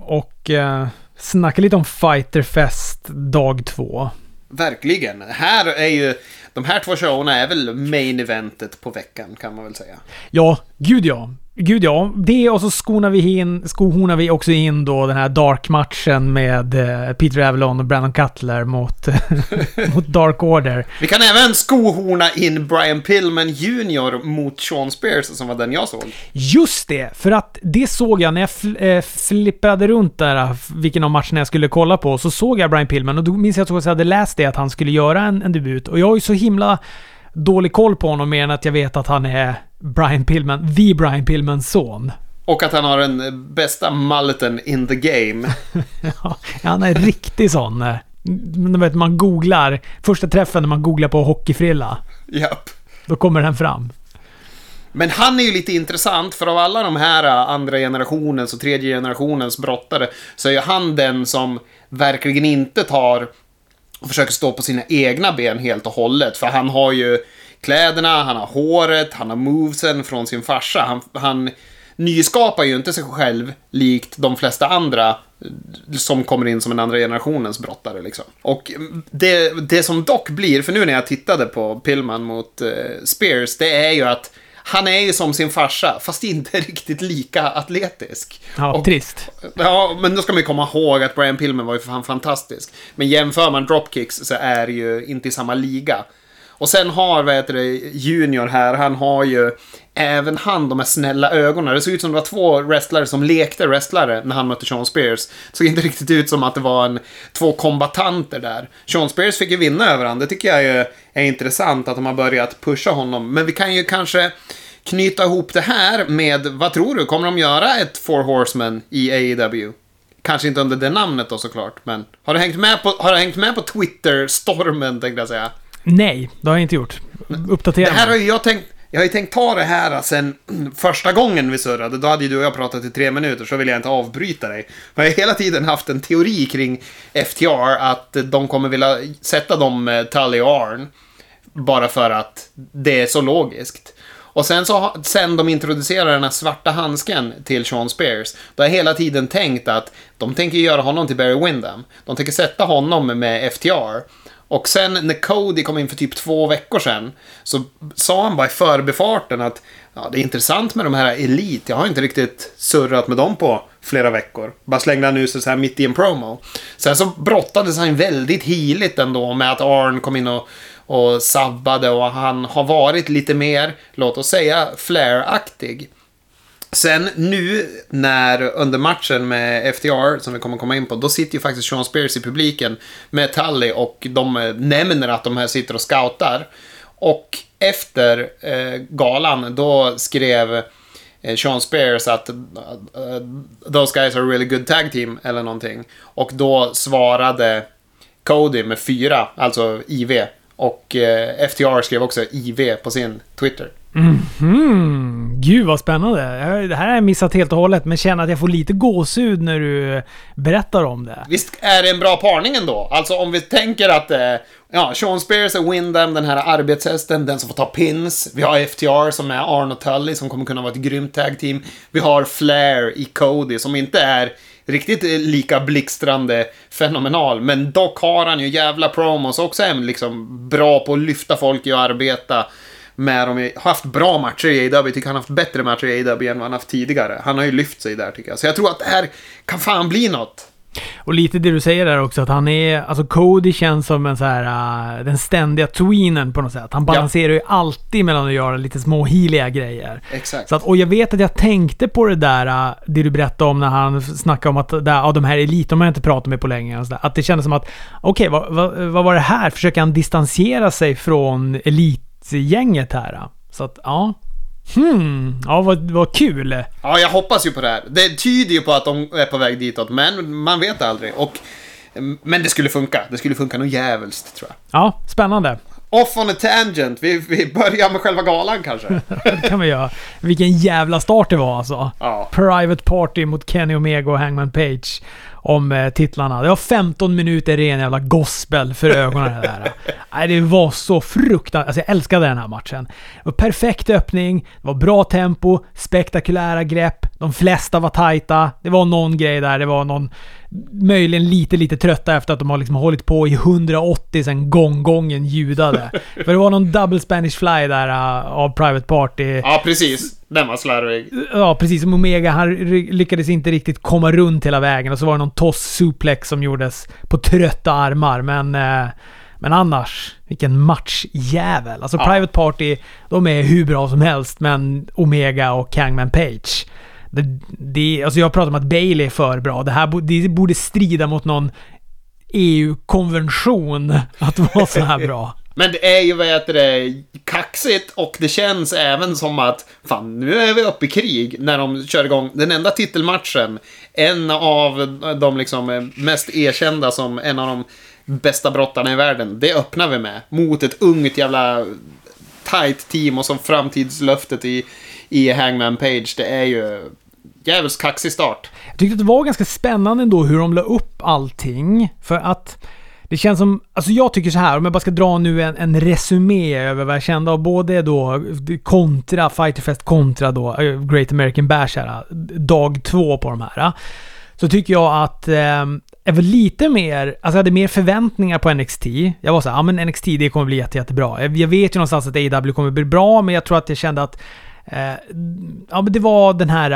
och eh, snacka lite om Fighter Fest dag två? Verkligen. Här är ju... De här två showerna är väl main eventet på veckan, kan man väl säga. Ja, gud ja. Gud ja. Det och så skonar vi in, skohornar vi också in då den här Dark-matchen med eh, Peter Avalon och Brandon Cutler mot, *laughs* mot Dark Order. Vi kan även skohorna in Brian Pillman Jr. mot Sean Spears, som var den jag såg. Just det! För att det såg jag när jag fl- eh, flippade runt där, eh, vilken av matcherna jag skulle kolla på, så såg jag Brian Pillman och då minns jag att jag hade läst det att han skulle göra en, en debut. Och jag har ju så himla dålig koll på honom mer än att jag vet att han är Brian Pillman, the Brian Pillmans son. Och att han har den bästa mulleten in the game. *laughs* Ja, han är riktig sån. Du vet, man googlar. Första träffen när man googlar på hockeyfrilla. Japp. Då kommer den fram. Men han är ju lite intressant, för av alla de här äh, andra generationens och tredje generationens brottare så är ju han den som verkligen inte tar och försöker stå på sina egna ben helt och hållet. För han har ju kläderna, han har håret, han har movesen från sin farsa. Han, han nyskapar ju inte sig själv likt de flesta andra eh, som kommer in som en andra generationens brottare. Liksom. Och det, det som dock blir, för nu när jag tittade på Pillman mot eh, Spears, det är ju att han är ju som sin farsa, fast inte *laughs* riktigt lika atletisk. Ja, Och- trist. Ja, men då ska man ju komma ihåg att Brian Pillman var ju för fan fantastisk. Men jämför man dropkicks så är det ju inte i samma liga. Och sen har, vad heter det, Junior här, han har ju även han de här snälla ögonen. Det såg ut som det var två wrestlare som lekte wrestlare när han mötte Sean Spears. Det såg inte *laughs* riktigt ut som att det var en, två kombatanter där. Sean Spears fick ju vinna över honom. Det tycker jag är, är intressant att de har börjat pusha honom. Men vi kan ju kanske knyta ihop det här med, vad tror du, kommer de göra ett Four Horsemen i AEW? Kanske inte under det namnet då såklart, men har du hängt med på, har du hängt med på Twitter-stormen tänkte jag säga? Nej, det har jag inte gjort. Uppdatera Det här har ju jag tänkt, jag har ju tänkt ta det här sen *clears throat* första gången vi surrade. Då hade ju du och jag pratat i tre minuter, så vill jag inte avbryta dig. Men jag har hela tiden haft en teori kring FTR, att de kommer vilja sätta dem med Tully och Arn. Bara för att det är så logiskt. Och sen, så, sen de introducerade den här svarta handsken till Sean Spears, då har jag hela tiden tänkt att de tänker göra honom till Barry Windham. De tänker sätta honom med FTR. Och sen när Cody kom in för typ två veckor sedan, så sa han bara i förbifarten att ja, det är intressant med de här Elite. Jag har inte riktigt surrat med dem på flera veckor. Bara slängde han ut sig så här mitt i en promo. Sen så brottades han väldigt heligt ändå med att Arn kom in och, och sabbade och han har varit lite mer, låt oss säga, Flair-aktig. Sen nu när under matchen med FTR, som vi kommer komma in på, då sitter ju faktiskt Sean Spears i publiken med Tully och de eh, nämner att de här sitter och scoutar. Och efter eh, galan, då skrev eh, Sean Spears att eh, eh, those guys are a really good tag team, eller någonting. Och då svarade Cody med fyra, alltså IV. Och eh, FTR skrev också IV på sin Twitter. Mm, gud vad spännande. Det här har jag missat helt och hållet, men känner att jag får lite gåshud när du berättar om det. Visst är det en bra parning ändå? Alltså om vi tänker att eh, ja, Sean Spears är Windham, den här arbetshästen, den som får ta pins. Vi har FTR som är Arn och Tully som kommer kunna vara ett grymt tag team. Vi har Flair i Cody som inte är riktigt eh, lika blixtrande fenomenal, men dock har han ju jävla promos och också är liksom bra på att lyfta folk i att arbeta med dem. Har haft bra matcher i AEW, tycker han har haft bättre matcher i AEW än vad han haft tidigare. Han har ju lyft sig där tycker jag. Så jag tror att det här kan fan bli något. Och lite det du säger där också, att han är... Alltså Cody känns som en så här... äh, den ständiga tweenen på något sätt. Han balanserar ju alltid mellan att göra lite små healiga grejer. Exakt. Så att, och jag vet att jag tänkte på det där, äh, det du berättade om när han snackade om att där, ja, de här elit, de har jag inte pratat med på länge. Och så där. Att det kändes som att, okej, vad, vad, vad var det här? Försöker han distansera sig från elitgänget här? Så att, ja. Hmm, ja vad, vad kul. Ja, jag hoppas ju på det här. Det tyder ju på att de är på väg ditåt, men man vet aldrig. Och, men det skulle funka. Det skulle funka nog jävligt, tror jag. Ja, spännande. Off on a tangent. Vi, vi börjar med själva galan kanske. *laughs* Det kan vi göra. Vilken jävla start det var alltså. Ja. Private Party mot Kenny Omega och Hangman Page om eh, titlarna. Det var 15 minuter ren jävla gospel för ögonen. Det, där. Nej, det var så fruktansvärt. Alltså jag älskade den här matchen. Det var perfekt öppning, det var bra tempo, spektakulära grepp. De flesta var tajta. Det var någon grej där, det var någon... Möjligen lite, lite trötta efter att de har liksom hållit på i 180 sen gånggången ljudade. *laughs* För det var någon double Spanish fly där uh, av Private Party. Ja, precis. Den var slarvig. Ja, precis som Omega. Han lyckades inte riktigt komma runt hela vägen och så var det någon toss suplex som gjordes på trötta armar. Men, eh, men annars, vilken matchjävel. Alltså Ja. Private Party, de är hur bra som helst, men Omega och Hangman Page. Det, det, alltså jag pratar om att Bailey är för bra. Det här det borde strida mot någon EU-konvention att vara så här bra. *laughs* Men det är ju, vad heter det, kaxigt och det känns även som att, fan, nu är vi uppe i krig när de kör igång den enda titelmatchen. En av de liksom mest erkända som en av de bästa brottarna i världen. Det öppnar vi med. Mot ett ungt jävla tight team och som framtidslöftet i, i Hangman Page. Det är ju jävligt kaxig start. Jag tyckte att det var ganska spännande ändå hur de la upp allting. För att det känns som, alltså jag tycker så här, om jag bara ska dra nu en, en resumé över vad jag kände av både då kontra, Fighterfest kontra då eh, Great American Bash här, dag två på de här. Så tycker jag att eh, jag var lite mer, alltså jag hade mer förväntningar på NXT. Jag var så ja ja men NXT det kommer bli jätte, jättebra. Jag vet ju någonstans att AW kommer bli bra, men jag tror att jag kände att Eh, ja, men det var den här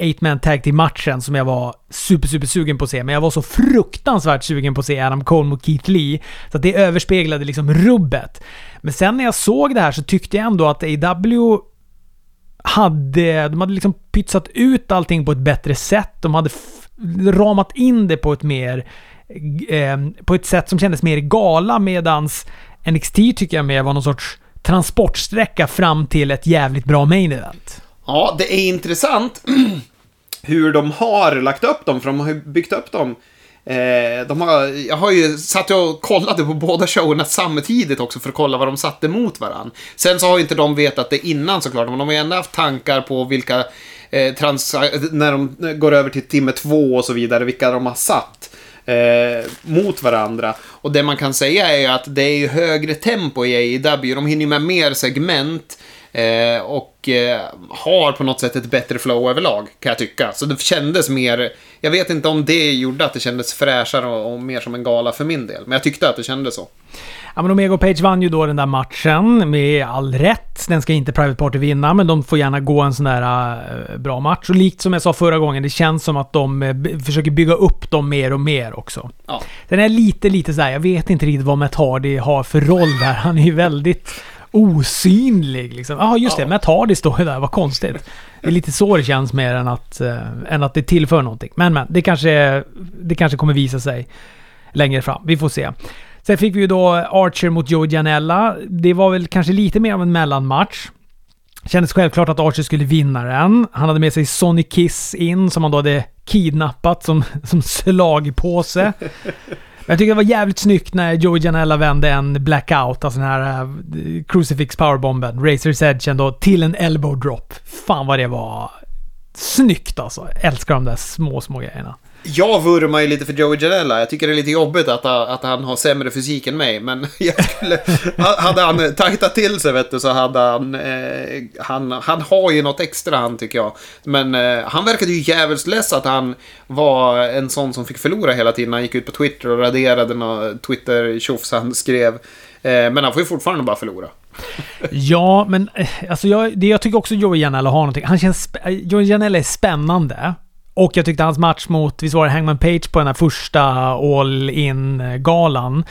uh, man tag Team matchen som jag var super, super sugen på att se. Men jag var så fruktansvärt sugen på att se Adam Cole mot Keith Lee. Så att det överspeglade liksom rubbet. Men sen när jag såg det här så tyckte jag ändå att AW hade... De hade liksom pytsat ut allting på ett bättre sätt. De hade ramat in det på ett mer... Eh, på ett sätt som kändes mer gala medans NXT tycker jag mer var någon sorts transportsträcka fram till ett jävligt bra main event. Ja, det är intressant *clears throat* hur de har lagt upp dem, för de har ju byggt upp dem. Eh, de har, jag har ju satt och kollade på båda showerna samtidigt också för att kolla vad de satte mot varandra. Sen så har ju inte de vetat det innan såklart, men de har ju ändå haft tankar på vilka eh, trans, när de går över till timme två och så vidare, vilka de har satt eh, mot varandra. Och det man kan säga är ju att det är högre tempo i AEW. De hinner med mer segment. Eh, och eh, har på något sätt ett bättre flow överlag, kan jag tycka. Så det kändes mer... Jag vet inte om det gjorde att det kändes fräschare och, och mer som en gala för min del. Men jag tyckte att det kändes så. Ja, men Omega och Page vann ju då den där matchen med all rätt. Den ska inte Private Party vinna, men de får gärna gå en sån där uh, bra match. Och likt som jag sa förra gången, det känns som att de uh, försöker bygga upp dem mer och mer också. Ja. Den är lite, lite såhär, jag vet inte riktigt vad Matt Hardy har för roll där. Han är ju väldigt osynlig liksom. Ja, just det. Matt Hardy står ju där. Vad konstigt. Det är lite så det känns mer än att, uh, än att det tillför någonting. Men, men. Det kanske, det kanske kommer visa sig längre fram. Vi får se. Sen fick vi ju då Archer mot Joe Janella. Det var väl kanske lite mer av en mellanmatch. Kändes självklart att Archer skulle vinna den. Han hade med sig Sonny Kiss in, som han då hade kidnappat som, *laughs* som slagpåse. Jag tycker det var jävligt snyggt när Joe Janella vände en blackout, alltså den här uh, Crucifix powerbomben, Razor's Edge då, till en elbow drop. Fan vad det var snyggt alltså. Älskar de där små, små grejerna. Jag vurmar ju lite för Joey Janella. Jag tycker det är lite jobbigt att, att han har sämre fysik än mig. Men *laughs* jag skulle, hade han tajtat till sig vet du, så hade han, eh, han... Han har ju något extra han tycker jag. Men eh, han verkade ju jävligt less att han var en sån som fick förlora hela tiden. Han gick ut på Twitter och raderade något Twitter-tjofs han skrev. Eh, men han får ju fortfarande bara förlora. ja, men eh, alltså jag, det jag tycker också Joey Janella har någonting. Han känns... Eh, Joey Janella är spännande. Och jag tyckte hans match mot, visst var det Hangman Page på den här första All In-galan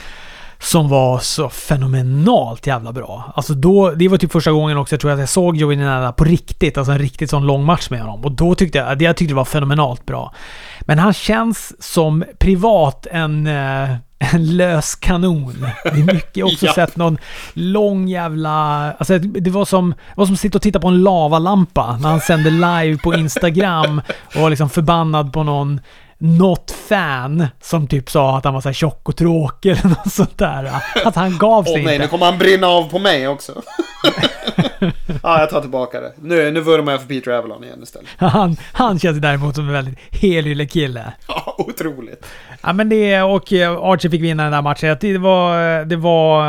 som var så fenomenalt jävla bra. Alltså då, det var typ första gången också jag tror att jag såg Joey Nanada på riktigt. Alltså en riktigt sån lång match med honom. Och då tyckte jag, jag tyckte det var fenomenalt bra. Men han känns som privat en, eh, en lös kanon. Det är mycket också *laughs* ja. sett någon lång jävla... Alltså det var som, det var som att sitta och titta på en lavalampa när han sände live på Instagram och var liksom förbannad på någon något fan som typ sa att han var så tjock och tråkig eller något sånt där. Att han gav sig oh, nej, inte. nu kommer han brinna av på mig också. *laughs* *laughs* ja, jag tar tillbaka det. Nu, nu vurmar jag för Peter Avalon igen istället. *laughs* Han, han känns däremot som en väldigt helylle kille. Ja, otroligt. Ja, men det och eh, Archie fick vinna den där matchen. Det var... Det var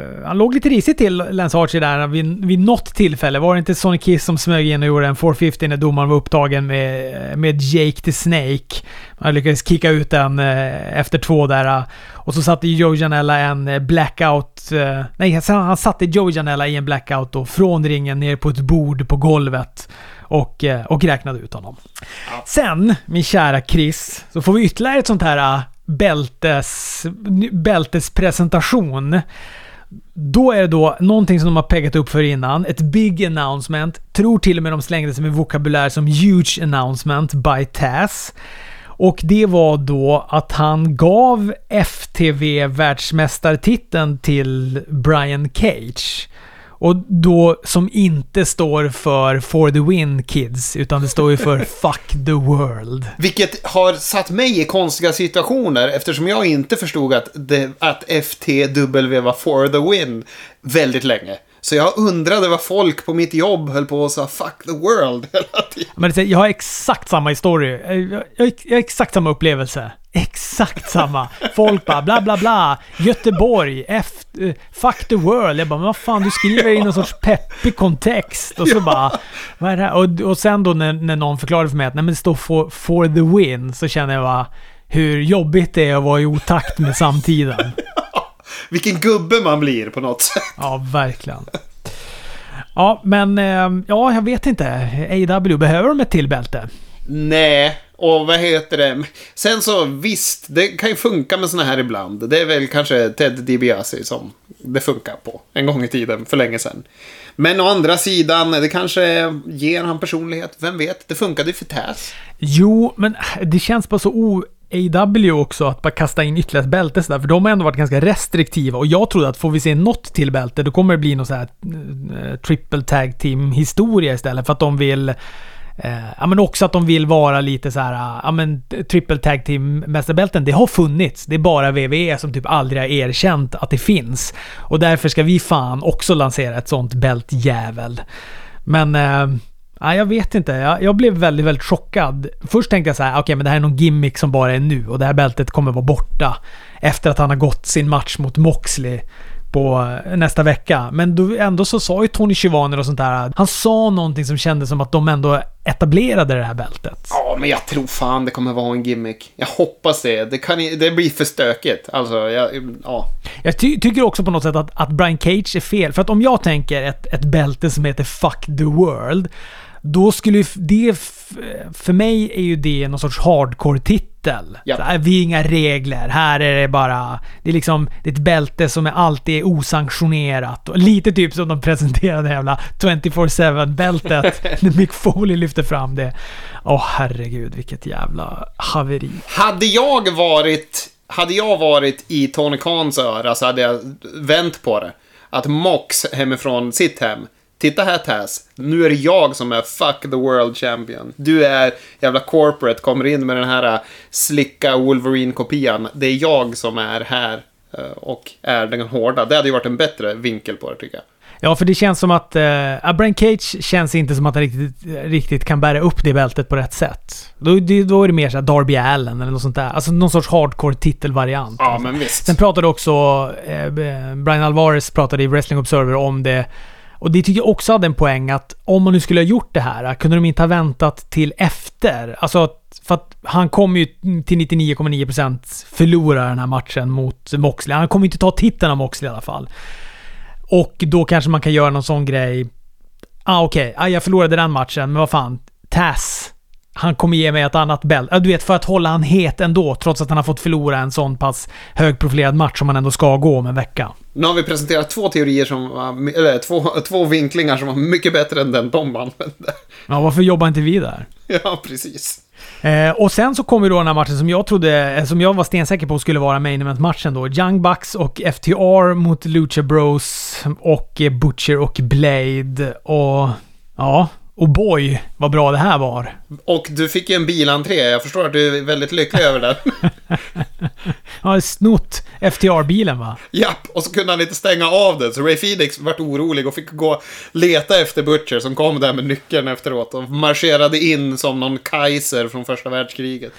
eh, han låg lite risigt till, Lance Archie, där vid, vid något tillfälle. Var det inte Sonny Kiss som smög in och gjorde en 450 när domaren var upptagen med, med Jake the Snake? Han lyckades kicka ut den eh, efter två där. Och så satte Joe Janella en blackout... Nej, han satte Joe Janella i en blackout då från ringen ner på ett bord på golvet och, eh, och räknade ut honom. Sen, min kära Chris, så får vi ytterligare ett sånt här eh, bältes, bältespresentation. Då är det då någonting som de har peggat upp för innan. Ett big announcement. Tror till och med de slängde sig med vokabulär som huge announcement by Taz. Och det var då att han gav FTV världsmästartiteln till Brian Cage. Och då som inte står för For the Win Kids, utan det står ju för *laughs* Fuck the World. Vilket har satt mig i konstiga situationer eftersom jag inte förstod att, det, att FTW var For the Win väldigt länge. Så jag undrade vad folk på mitt jobb höll på och sa “fuck the world” *laughs* hela tiden. Men jag har exakt samma historia. Jag, har exakt samma upplevelse. Exakt samma. Folk bara bla bla bla. Göteborg, F, uh, fuck the world. Jag bara, men vad fan, du skriver i någon sorts peppig kontext. Och så bara, vad är det här? Och, och sen då när, när någon förklarade för mig att nej, men det står for, for the win, så känner jag bara hur jobbigt det är att vara i otakt med samtiden. Vilken gubbe man blir på något sätt. Ja, verkligen. Ja, men eh, ja, jag vet inte. AW, behöver de ett till bälte? Nej, och vad heter det? Sen så visst, det kan ju funka med såna här ibland. Det är väl kanske Ted DiBiase som det funkar på. En gång i tiden, för länge sedan. Men å andra sidan, det kanske ger han personlighet. Vem vet? Det funkade ju för Taz. Jo, men det känns bara så o... AW också, att bara kasta in ytterligare ett bälte sådär, för de har ändå varit ganska restriktiva och jag trodde att får vi se något till bälte, då kommer det bli någon sån här eh, triple tag team historia istället för att de vill Eh, ja, men också att de vill vara lite så här, ja men triple tag team mästarbälten, det har funnits. Det är bara WWE som typ aldrig har erkänt att det finns. Och därför ska vi fan också lansera ett sånt bältjävel. Men... Eh, Ja, jag vet inte. Jag, jag, blev väldigt, väldigt chockad. Först tänkte jag så här, okej, okay, men det här är någon gimmick som bara är nu och det här bältet kommer vara borta efter att han har gått sin match mot Moxley på nästa vecka. Men då, ändå så sa ju Tony Schiavone och sånt där, han sa någonting som kändes som att de ändå etablerade det här bältet. Ja, men jag tror fan det kommer vara en gimmick. Jag hoppas det. Det, kan, det blir för stökigt. Alltså, jag, ja. Jag ty tycker också på något sätt att, att Brian Cage är fel. För att om jag tänker ett, ett bälte som heter Fuck the World då skulle ju det... För mig är ju det någon sorts hardcore-titel. Ja. Vi har inga regler. Här är det bara... Det är liksom det är ett bälte som är alltid osanktionerat. Och lite typ som de presenterade jävla 24-7-bältet. *laughs* när Mick Foley lyfte fram det. Åh oh, herregud, vilket jävla haveri. Hade jag varit... Hade jag varit i Tony Khans öra så hade jag vänt på det. Att Mox hemifrån sitt hem Titta här Taz, nu är det jag som är fuck the world champion. Du är jävla corporate, kommer in med den här äh, slicka Wolverine-kopian. Det är jag som är här äh, och är den hårda. Det hade ju varit en bättre vinkel på det tycker jag. Ja, för det känns som att... Uh, Brian Cage känns inte som att han riktigt, riktigt kan bära upp det bältet på rätt sätt. Då, då är det mer såhär Darby Allen eller något sånt där. Alltså någon sorts hardcore titelvariant. Ja, men visst. Sen pratade också... Uh, Brian Alvarez pratade i Wrestling Observer om det och det tycker jag också hade en poäng att om man nu skulle ha gjort det här, kunde de inte ha väntat till efter? Alltså, för att han kommer ju till 99,9% förlora den här matchen mot Moxley. Han kommer inte ta titeln av Moxley i alla fall. Och då kanske man kan göra någon sån grej. Ah, okej. Okay. Ah, jag förlorade den matchen, men vad fan. Tass han kommer ge mig ett annat bälte. Du vet, för att hålla han het ändå, trots att han har fått förlora en sån pass högprofilerad match som han ändå ska gå om en vecka. Nu har vi presenterat två teorier som var, eller två, två vinklingar som var mycket bättre än den de använde. Ja, varför jobbar inte vi där? *laughs* Ja, precis. Eh, och sen så kommer då den här matchen som jag trodde, eh, som jag var stensäker på skulle vara main event-matchen då. Young Bucks och FTR mot Lucha Bros och Butcher och Blade och... Ja, och boy, vad bra det här var. Och du fick ju en bilentré. Jag förstår att du är väldigt lycklig över det. *laughs* Han har snott FTR-bilen va? Japp, och så kunde han inte stänga av den. Så Ray Phoenix vart orolig och fick gå leta efter Butcher som kom där med nyckeln efteråt. Och marscherade in som någon Kaiser från första världskriget.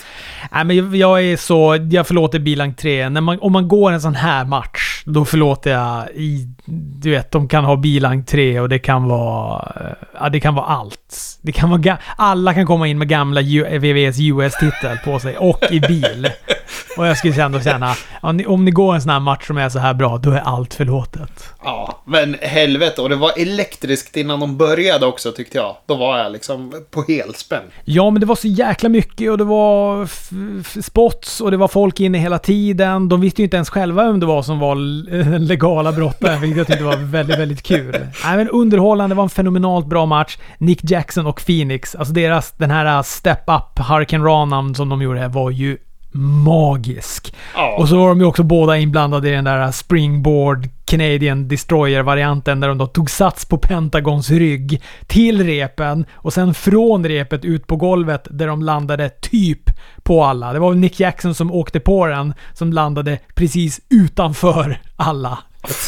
Nej men jag är så, jag förlåter bilentré. När man, om man går en sån här match, då förlåter jag i, du vet, de kan ha bilentré och det kan vara, ja det kan vara allt. Det kan vara, alla kan komma in med gamla VVS US-titel på sig och i bil. *laughs* Och jag skulle ändå känna, om ni, om ni går en sån här match som är så här bra, då är allt förlåtet. Ja, men helvete. Och det var elektriskt innan de började också tyckte jag. Då var jag liksom på helspänn. Ja, men det var så jäkla mycket och det var spots och det var folk inne hela tiden. De visste ju inte ens själva vem det var som var den *laughs* legala brottaren, vilket jag tyckte var väldigt, väldigt kul. Nej, men underhållande, det var en fenomenalt bra match. Nick Jackson och Phoenix, alltså deras, den här Step Up Hurricane Run som de gjorde var ju magisk. Ja. Och så var de ju också båda inblandade i den där Springboard Canadian Destroyer-varianten där de då tog sats på Pentagons rygg till repen och sen från repet ut på golvet där de landade typ på alla. Det var väl Nick Jackson som åkte på den som landade precis utanför alla.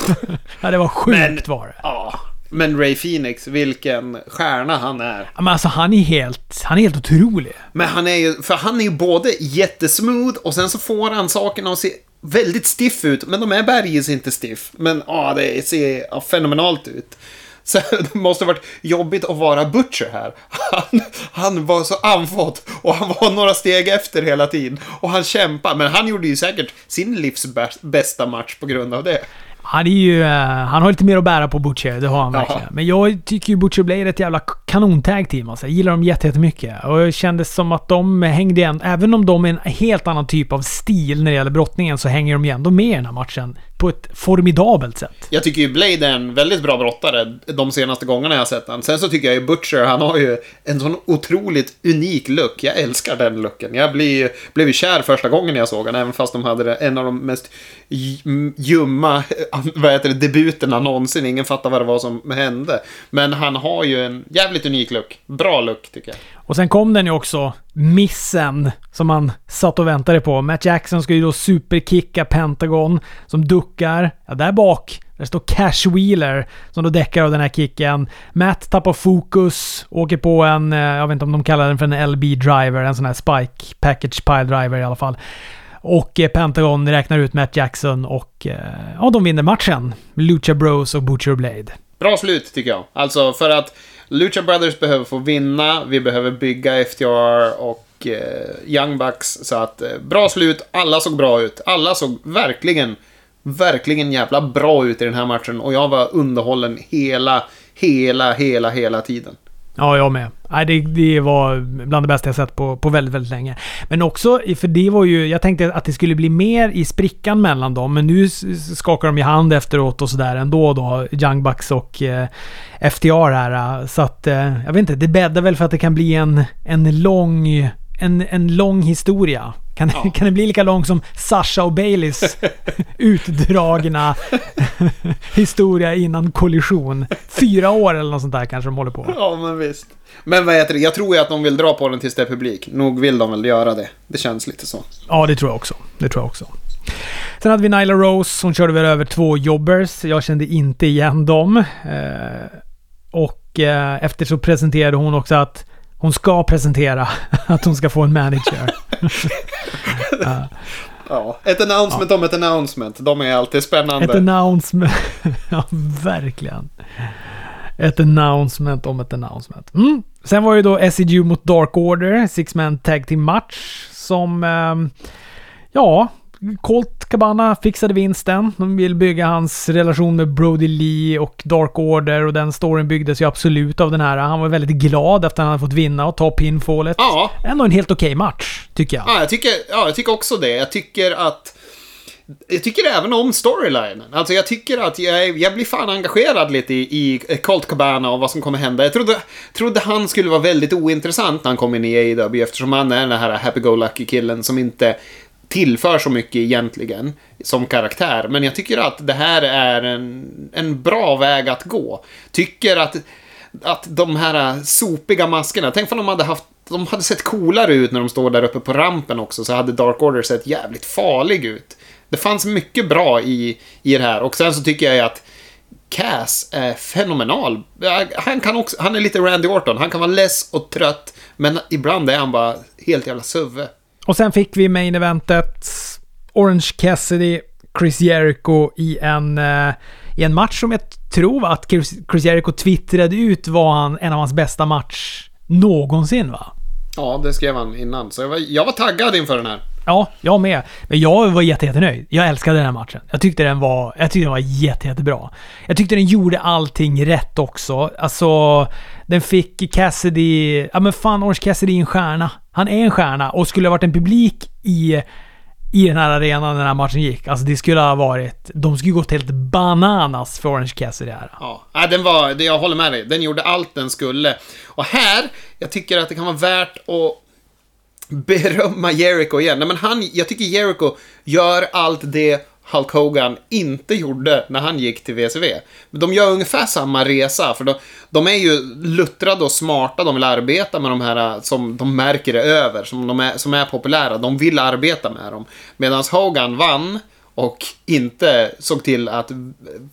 *laughs* ja, det var sjukt Men- var det. Ja. Men Ray Phoenix, vilken stjärna han är. Men alltså han är helt, han är helt otrolig. Men han är ju, för han är ju både jättesmooth och sen så får han sakerna att se väldigt stiff ut. Men de är bergis inte stiff. Men ja, det ser ja, fenomenalt ut. *laughs* Så det måste ha varit jobbigt att vara Butcher här. Han, han var så andfådd och han var några steg efter hela tiden. Och han kämpade, men han gjorde ju säkert sin livs bäst- bästa match på grund av det. Han är ju... eh, han har lite mer att bära på Butcher, det har han verkligen. Men jag tycker ju Butcher Blade är ett jävla kanontag team alltså. Jag gillar dem jätte- jättemycket. Och det kändes som att de hängde igen. Även om de är en helt annan typ av stil när det gäller brottningen så hänger de ju ändå med i den här matchen. På ett formidabelt sätt. Jag tycker ju Blade är en väldigt bra brottare de senaste gångerna jag har sett han. Sen så tycker jag ju Butcher, han har ju en sån otroligt unik look. Jag älskar den looken. Jag blev, blev ju kär första gången jag såg honom, även fast de hade en av de mest ljumma *laughs* vad heter det, debuterna någonsin. Ingen fattar vad det var som hände. Men han har ju en jävligt unik look. Bra look, tycker jag. Och sen kom den ju också, missen, som man satt och väntade på. Matt Jackson ska ju då superkicka Pentagon, som duckar. Ja, där bak, där står Cash Wheeler, som då däckar av den här kicken. Matt tappar fokus, åker på en, eh, jag vet inte om de kallar den för en LB-driver, en sån här Spike Package Pile Driver i alla fall. Och eh, Pentagon räknar ut Matt Jackson och eh, ja, de vinner matchen. Lucha Bros och Butcher Blade. Bra slut tycker jag. Alltså för att Lucha Brothers behöver få vinna, vi behöver bygga FTR och eh, Young Bucks. Så att eh, bra slut, alla såg bra ut. Alla såg verkligen, verkligen jävla bra ut i den här matchen. Och jag var underhållen hela, hela, hela, hela tiden. Ja, jag med. Nej, det, det var bland det bästa jag sett på, på väldigt, väldigt länge. Men också, för det var ju... Jag tänkte att det skulle bli mer i sprickan mellan dem, men nu skakar de ju hand efteråt och sådär ändå då, Young Bucks och eh, FTR här. Så att, eh, jag vet inte, det bäddar väl för att det kan bli en, en lång... En, en lång historia. Kan, Ja. kan det bli lika lång som Sasha och Baileys *laughs* utdragna *laughs* historia innan kollision? Fyra år eller något sånt där kanske de håller på. Ja, men visst. Men vad heter det, jag tror ju att de vill dra på den tills det är publik. Nog vill de väl göra det. Det känns lite så. Ja, det tror jag också. Det tror jag också. Sen hade vi Nyla Rose. Hon körde väl över två jobbers. Jag kände inte igen dem. Eh, och eh, efter så presenterade hon också att hon ska presentera *laughs* att hon ska få en manager. *laughs* Ja, ett announcement om ett announcement. De är alltid spännande. Ett announcement. *laughs* ja, verkligen. Ett announcement om ett announcement. Mm. Sen var det då SEG mot Dark Order, Six Man Tag Team Match. Som... ehm, ja, Colt Cabana fixade vinsten. De vill bygga hans relation med Brody Lee och Dark Order och den storyn byggdes ju absolut av den här. Han var väldigt glad efter att han hade fått vinna och ta pinfallet. Ja, Ändå en helt okej match, tycker jag. Ja, jag tycker, ja, jag tycker också det. Jag tycker att... Jag tycker även om storylinen. Alltså jag tycker att jag, jag blir fan engagerad lite i, i Colt Cabana och vad som kommer hända. Jag trodde, trodde han skulle vara väldigt ointressant när han kom in i AEW eftersom han är den här happy-go-lucky-killen som inte tillför så mycket egentligen som karaktär. Men jag tycker att det här är en, en bra väg att gå. Tycker att att de här sopiga maskerna, tänk om de hade haft de hade sett coolare ut när de står där uppe på rampen också, så hade Dark Order sett jävligt farlig ut. Det fanns mycket bra i, i det här, och sen så tycker jag ju att Cass är fenomenal. Han, kan också, han är lite Randy Orton, han kan vara less och trött, men ibland är han bara helt jävla suve. Och sen fick vi main eventet Orange Cassidy, Chris Jericho i en, eh, i en match som jag tror att Chris, Chris Jericho twittrade ut var han, en av hans bästa match någonsin va? Ja, det skrev han innan, så jag var, jag var taggad inför den här. Ja, jag med. Men jag var jätte, jättenöjd. Jag älskade den här matchen. Jag tyckte den var, jag tyckte den var jätte, jättebra. Jag tyckte den gjorde allting rätt också. Alltså, den fick Cassidy... Ja men fan, Orange Cassidy är en stjärna. Han är en stjärna och skulle ha varit en publik i i den här arenan när den här matchen gick. Alltså det skulle ha varit... De skulle gått helt bananas för Orange Cassidy här. Ja, den var... Jag håller med dig. Den gjorde allt den skulle. Och här, jag tycker att det kan vara värt att berömma Jericho igen. Nej, men han, jag tycker Jericho gör allt det Hulk Hogan inte gjorde när han gick till WCW. De gör ungefär samma resa, för de, de är ju luttrade och smarta, de vill arbeta med de här äh, som de märker är över, som, de är, som är populära. De vill arbeta med dem. Medan Hogan vann och inte såg till att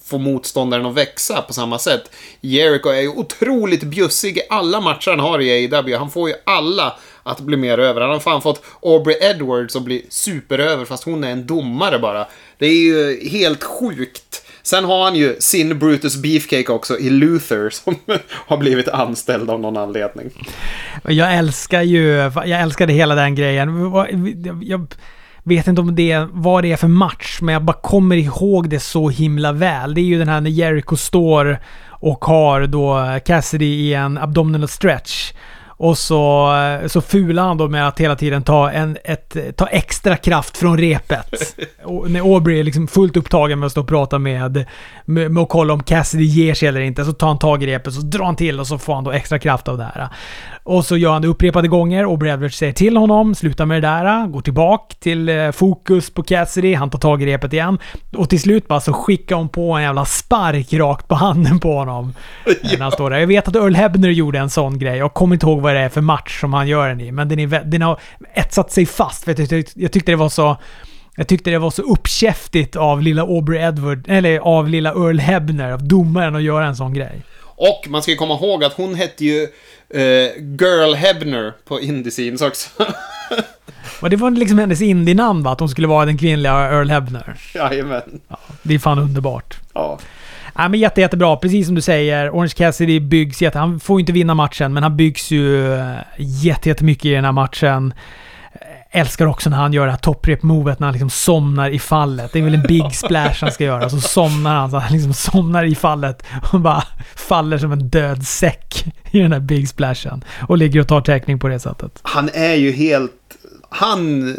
få motståndaren att växa på samma sätt. Jericho är ju otroligt bjussig i alla matcher han har i AEW. Han får ju alla att bli mer över. Han har fan fått Aubrey Edwards att bli superöver fast hon är en domare bara. Det är ju helt sjukt. Sen har han ju sin Brutus Beefcake också i Luther som *laughs* har blivit anställd av någon anledning. Jag älskar ju... Jag älskade hela den grejen. Jag vet inte om det vad det är för match, men jag bara kommer ihåg det så himla väl. Det är ju den här när Jericho står och har då Cassidy i en abdominal stretch. Och så, så fular han då med att hela tiden ta, en, ett, ta extra kraft från repet. *laughs* Och när Aubrey är liksom fullt upptagen med att stå och prata med, med, med att kolla om Cassidy ger sig eller inte, så tar han tag i repet, så drar han till och så får han då extra kraft av det här. Och så gör han det upprepade gånger. Aubrey Edwards säger till honom, sluta med det där, går tillbaka till eh, fokus på Cassidy, han tar tag i repet igen. Och till slut bara så skickar hon på en jävla spark rakt på handen på honom. *laughs* När han står där. Jag vet att Earl Hebner gjorde en sån grej. Jag kommer inte ihåg vad det är för match som han gör den i, men den, är, den har etsat sig fast. För jag, tyckte, jag tyckte det var så... Jag tyckte det var så uppkäftigt av lilla Aubrey Edward, eller av lilla Earl Hebner, av domaren att göra en sån grej. Och man ska komma ihåg att hon hette ju eh, Girl Hebner på Indie också. *laughs* Och det var liksom hennes indie-namn va? Att hon skulle vara den kvinnliga Earl Hebner. Jajamän. Det är fan underbart. Ja. Ja, men jätte, jättebra. Precis som du säger. Orange Cassidy byggs jätte... Han får ju inte vinna matchen, men han byggs ju eh, jätte, jättemycket i den här matchen. Älskar också när han gör det här topprep-movet när han liksom somnar i fallet. Det är väl en big *laughs* splash han ska göra. Så somnar han, så han liksom somnar i fallet och bara faller som en död säck i den här big splashen. Och ligger och tar täckning på det sättet. Han är ju helt... Han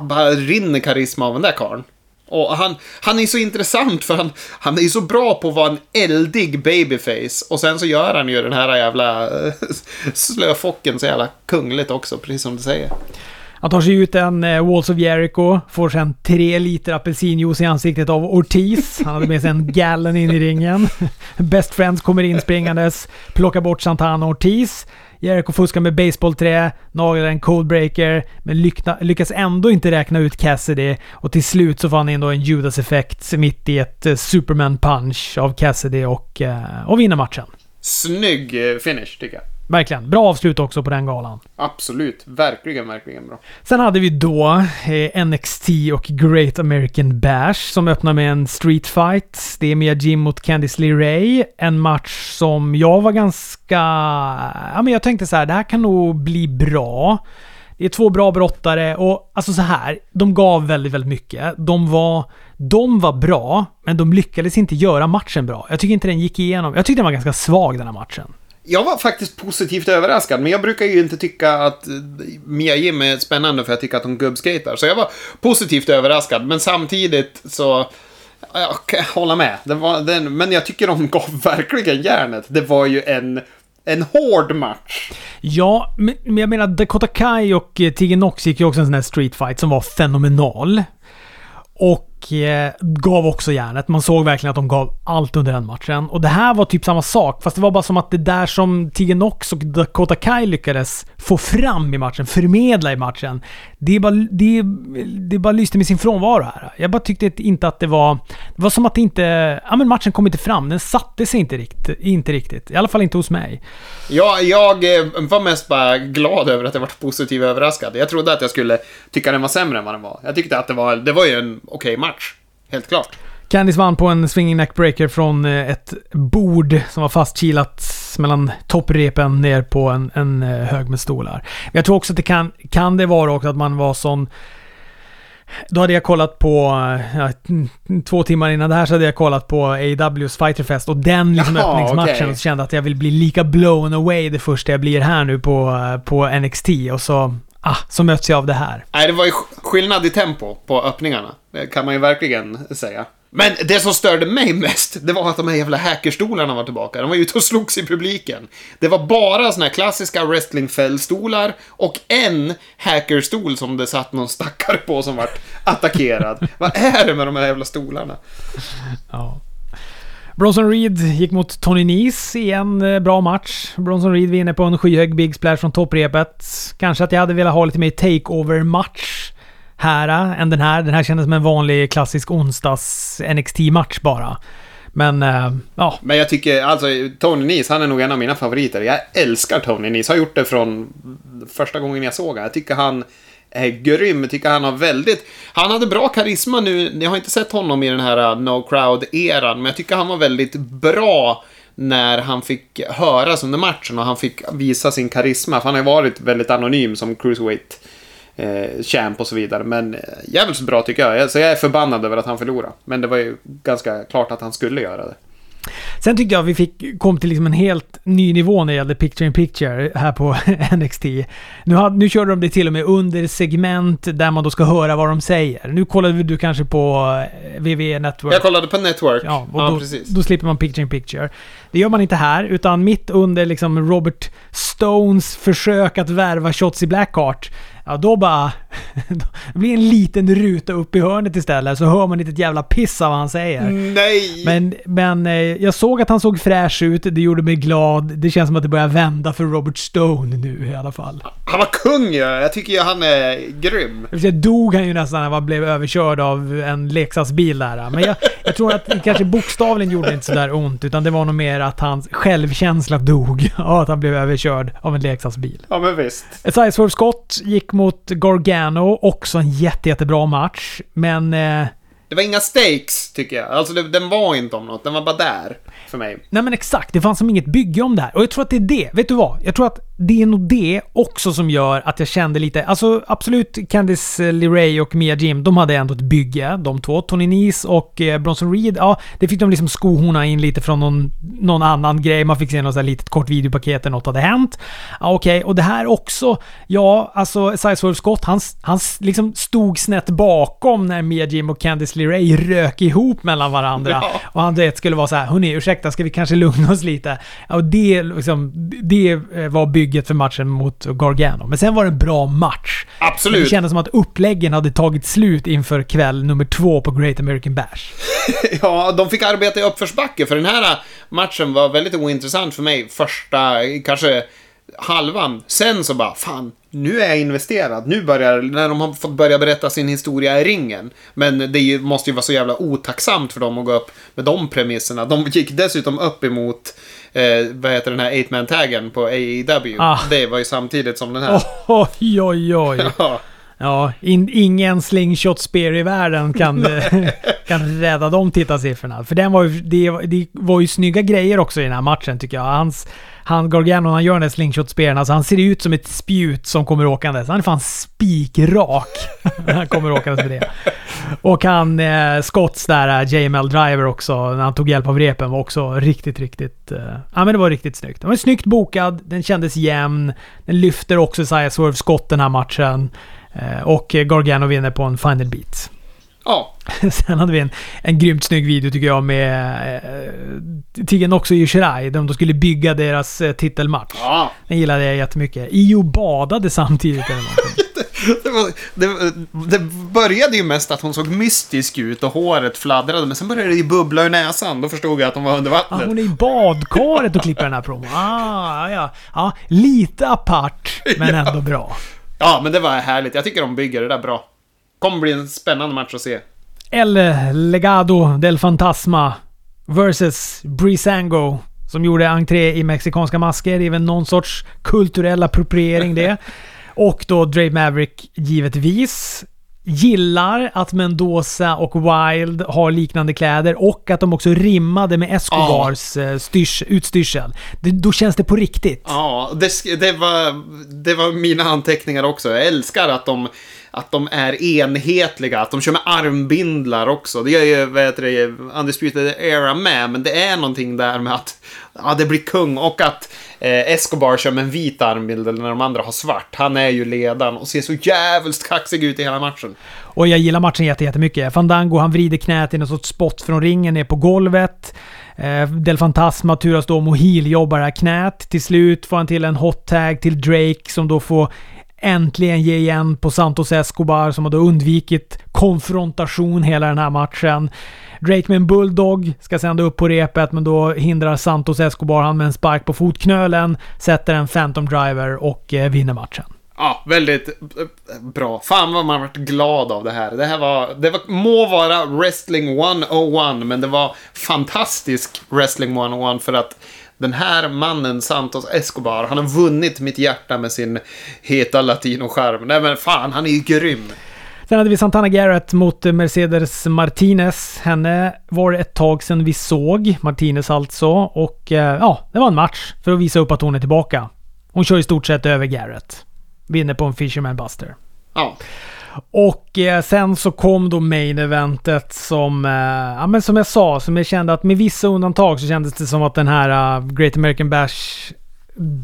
bara rinner karisma av den där karln. Och han, han är så intressant för han, han är så bra på att vara en eldig babyface. Och sen så gör han ju den här jävla eh, *laughs* slöfocken så jävla kungligt också, precis som du säger. Han tar sig ut en eh, Walls of Jericho, får sen tre liter apelsinjuice i ansiktet av Ortiz. Han hade med sig en gallon in i ringen. *laughs* Best Friends kommer in springandes, plockar bort Santana och Ortiz. Jericho fuskar med baseballträ, naglar en codebreaker, men lyckas ändå inte räkna ut Cassidy. Och till slut så får han in då en Judas-effekt mitt i ett eh, Superman-punch av Cassidy och, eh, och vinner matchen. Snygg finish, tycker jag. Verkligen. Bra avslut också på den galan. Absolut. Verkligen, verkligen bra. Sen hade vi då eh, NXT och Great American Bash som öppnar med en street fight. Det är Mia Jim mot Candice LeRae. En match som jag var ganska... Ja, men jag tänkte så här, det här kan nog bli bra. Det är två bra brottare och alltså så här, de gav väldigt, väldigt mycket. De var, de var bra, men de lyckades inte göra matchen bra. Jag tycker inte den gick igenom. Jag tyckte den var ganska svag den här matchen. Jag var faktiskt positivt överraskad, men jag brukar ju inte tycka att Mia Jim är spännande för jag tycker att hon gubbskater. Så jag var positivt överraskad, men samtidigt så... Jag kan hålla med. Det var, den, men jag tycker de gav *laughs* verkligen järnet. Det var ju en, en hård match. Ja, men jag menar Dakota Kai och eh, Tegan Nox gick ju också en sån här street fight som var fenomenal. Och Eh, gav också järnet. Man såg verkligen att de gav allt under den matchen. Och det här var typ samma sak, fast det var bara som att det där som Tegan Nox och Dakota Kai lyckades få fram i matchen, förmedla i matchen. Det, bara, det, det bara lyste med sin frånvaro här. Jag bara tyckte inte att det var... Det var som att det inte... Ja men matchen kom inte fram. Den satte sig inte riktigt. Inte riktigt. I alla fall inte hos mig. Jag, jag var mest bara glad över att jag var positivt överraskad. Jag trodde att jag skulle tycka den var sämre än vad den var. Jag tyckte att det var, det var ju en okej match. Helt klart. Candice vann på en swinging neckbreaker från eh, ett bord som var fastkilat mellan topprepen ner på en, en eh, hög med stolar. Men jag tror också att det kan, kan det vara också att man var sån då hade jag kollat på, ja, två timmar innan det här så hade jag kollat på AWs Fighterfest och den liksom Jaha, öppningsmatchen okej. och kände att jag vill bli lika blown away det första jag blir här nu på, på NXT och så, ah, så möts jag av det här. Nej, det var ju sk- skillnad i tempo på öppningarna. Det kan man ju verkligen säga. Men det som störde mig mest, det var att de här jävla hackerstolarna var tillbaka. De var ute och slogs i publiken. Det var bara såna här klassiska wrestlingfällstolar och en hackerstol som det satt någon stackare på som vart attackerad. Vad är det med de här jävla stolarna? Ja. Bronson Reed gick mot Tony Nees i en eh, bra match. Bronson Reed vinner på en skyhög Big Splash från topprepet. Kanske att jag hade velat ha lite mer takeover-match här eh, än den här. Den här kändes som en vanlig klassisk onsdags NXT-match bara. Men, eh, ja. Men jag tycker, alltså, Tony Nees han är nog en av mina favoriter. Jag älskar Tony Nees, Har gjort det från första gången jag såg honom. Jag tycker han är grym. Jag tycker han har väldigt... Han hade bra karisma nu. Jag har inte sett honom i den här eh, No Crowd-eran, men jag tycker han var väldigt bra när han fick höras under matchen och han fick visa sin karisma. För han har ju varit väldigt anonym som cruiserweight eh, champ och så vidare. Men eh, jävligt bra tycker jag. Så jag är förbannad över att han förlorade. Men det var ju ganska klart att han skulle göra det. Sen tyckte jag vi fick, kom till liksom en helt ny nivå när det gällde picture in picture här på *laughs* NXT. Nu, hade, nu körde de det till och med under segment där man då ska höra vad de säger. Nu kollade du kanske på eh, WWE Network. Jag kollade på Network. Ja, och ja då, precis. då slipper man picture in picture. Det gör man inte här, utan mitt under liksom Robert Stones försök att värva Shotzi Blackheart. Ja, då bara... *laughs* det blir en liten ruta upp i hörnet istället, så hör man inte ett jävla piss av vad han säger. Nej! Men, men eh, jag såg att han såg fräsch ut, det gjorde mig glad. Det känns som att det börjar vända för Robert Stone nu i alla fall. Han var kung ju! Jag tycker ju han är grym. Sig dog han ju nästan när han blev överkörd av en leksaksbil där. Men jag, jag tror att det kanske bokstavligen gjorde inte sådär ont, utan det var nog mer att hans självkänsla dog av att han blev överkörd av en leksaksbil. Ja, men visst. Sideswerve Scott gick mot Gargano, också en jätte, jättebra match. Men... Eh, Det var inga stakes, tycker jag. Alltså, det, den var inte om något. Den var bara där, för mig. Nej men exakt, det fanns som inget bygge om det här. Och jag tror att det är det. Vet du vad? Jag tror att det är nog det också som gör att jag kände lite... Alltså absolut, Candice LeRae och Mia Jim, de hade ändå ett bygge, de två. Tony Nese och eh, Bronson Reed, ja, det fick de liksom skohorna in lite från någon, någon annan grej. Man fick se något så här litet kort videopaket där något hade hänt. Ja, Okej, och det här också. Ja, alltså Sideswerve Scott, han, han liksom stod snett bakom när Mia Jim och Candice LeRae rök ihop mellan varandra. Ja. Och han vet, skulle vara så här, hörni ursäkta, ska vi kanske lugna oss lite? Och det, liksom, det eh, var bygget för matchen mot Gargano. Men sen var det en bra match. Men det Absolut. kändes som att uppläggen hade tagit slut inför kväll nummer två på Great American Bash. *laughs* Ja, de fick arbeta i uppförsbacke, för den här matchen var väldigt ointressant för mig första, kanske halvan. Sen så bara, fan, nu är jag investerad. Nu börjar, när de har fått börja berätta sin historia i ringen. Men det ju- måste ju vara så jävla otacksamt för dem att gå upp med de premisserna. De gick dessutom upp emot, eh, vad heter den här 8-man-taggen på AEW. Ah. Det var ju samtidigt som den här. *laughs* Oj, oj, oj. *laughs* Ja. Ja, in, ingen slingshot spear i världen kan, *laughs* kan rädda de tittarsiffrorna. För den var ju, det, det var ju snygga grejer också i den här matchen tycker jag. Hans, han Gargano, han gör den där slingshot-spelen, alltså han ser ut som ett spjut som kommer åkandes. Han är fan spikrak *laughs* när han kommer åkandes med det. Och han, eh, Scotts där, eh, JML Driver också, när han tog hjälp av repen, var också riktigt, riktigt... Eh, ja men det var riktigt snyggt. Den var snyggt bokad, den kändes jämn. Den lyfter också Isaiah Swerve Scott den här matchen. Eh, och Gargano vinner på en final beat ja. *laughs* Sen hade vi en, en grymt snygg video tycker jag med eh, Tiggen också i Shirai, de skulle bygga deras eh, titelmatch. Ja. Den gillade jag jättemycket. Io badade samtidigt eller någonting. *laughs* Det, var, det, det började ju mest att hon såg mystisk ut och håret fladdrade, men sen började det ju bubbla ur näsan. Då förstod jag att hon var under Ah, vattnet. hon är i badkaret och klipper den här promon. Ah, ja, ja. Lite apart, men *laughs* ändå bra. Ja, men det var härligt. Jag tycker de bygger det där bra. Kommer bli en spännande match att se. El Legado del Fantasma versus Brisango. Som gjorde entré i mexikanska masker. Det är väl någon sorts kulturell appropriering det. *laughs* Och då Dre Maverick givetvis. gillar att Mendoza och Wild har liknande kläder och att de också rimmade med Escobars ja. styrs, utstyrsel. Det, då känns det på riktigt. Ja, det, det, var, det var mina anteckningar också. Jag älskar att de att de är enhetliga, att de kör med armbindlar också. Det gör ju, vad heter det, Undisputed Era med, men det är någonting där med att ja, det blir kung och att eh, Escobar kör med en vit armbindel när de andra har svart. Han är ju ledaren och ser så jävligt kaxig ut i hela matchen. Och jag gillar matchen jättemycket. Fandango han vrider knät i något sorts spott från ringen ner på golvet. Eh, Del Fantasma turas då om att heal-jobba det här knät. Till slut får han till en hot tag till Drake som då får äntligen ge igen på Santos Escobar som hade undvikit konfrontation hela den här matchen. Drake med en bulldog ska sända upp på repet men då hindrar Santos Escobar han med en spark på fotknölen, sätter en Phantom Driver och eh, vinner matchen. Ja, väldigt eh, bra. Fan vad man varit glad av det här. Det här var, det var, må vara Wrestling 101, men det var fantastisk Wrestling 101 för att den här mannen, Santos Escobar, han har vunnit mitt hjärta med sin heta latinoskärm. Nej men fan, han är ju grym. Sen hade vi Santana Garrett mot Mercedes Martinez. Henne var det ett tag sedan vi såg. Martinez alltså. Och eh, ja, det var en match för att visa upp att hon är tillbaka. Hon kör i stort sett över Garrett. Vinner på en Fisherman Buster. Ja. Och eh, sen så kom då main eventet som, eh, ja men som jag sa, som jag kände att med vissa undantag så kändes det som att den här uh, Great American Bash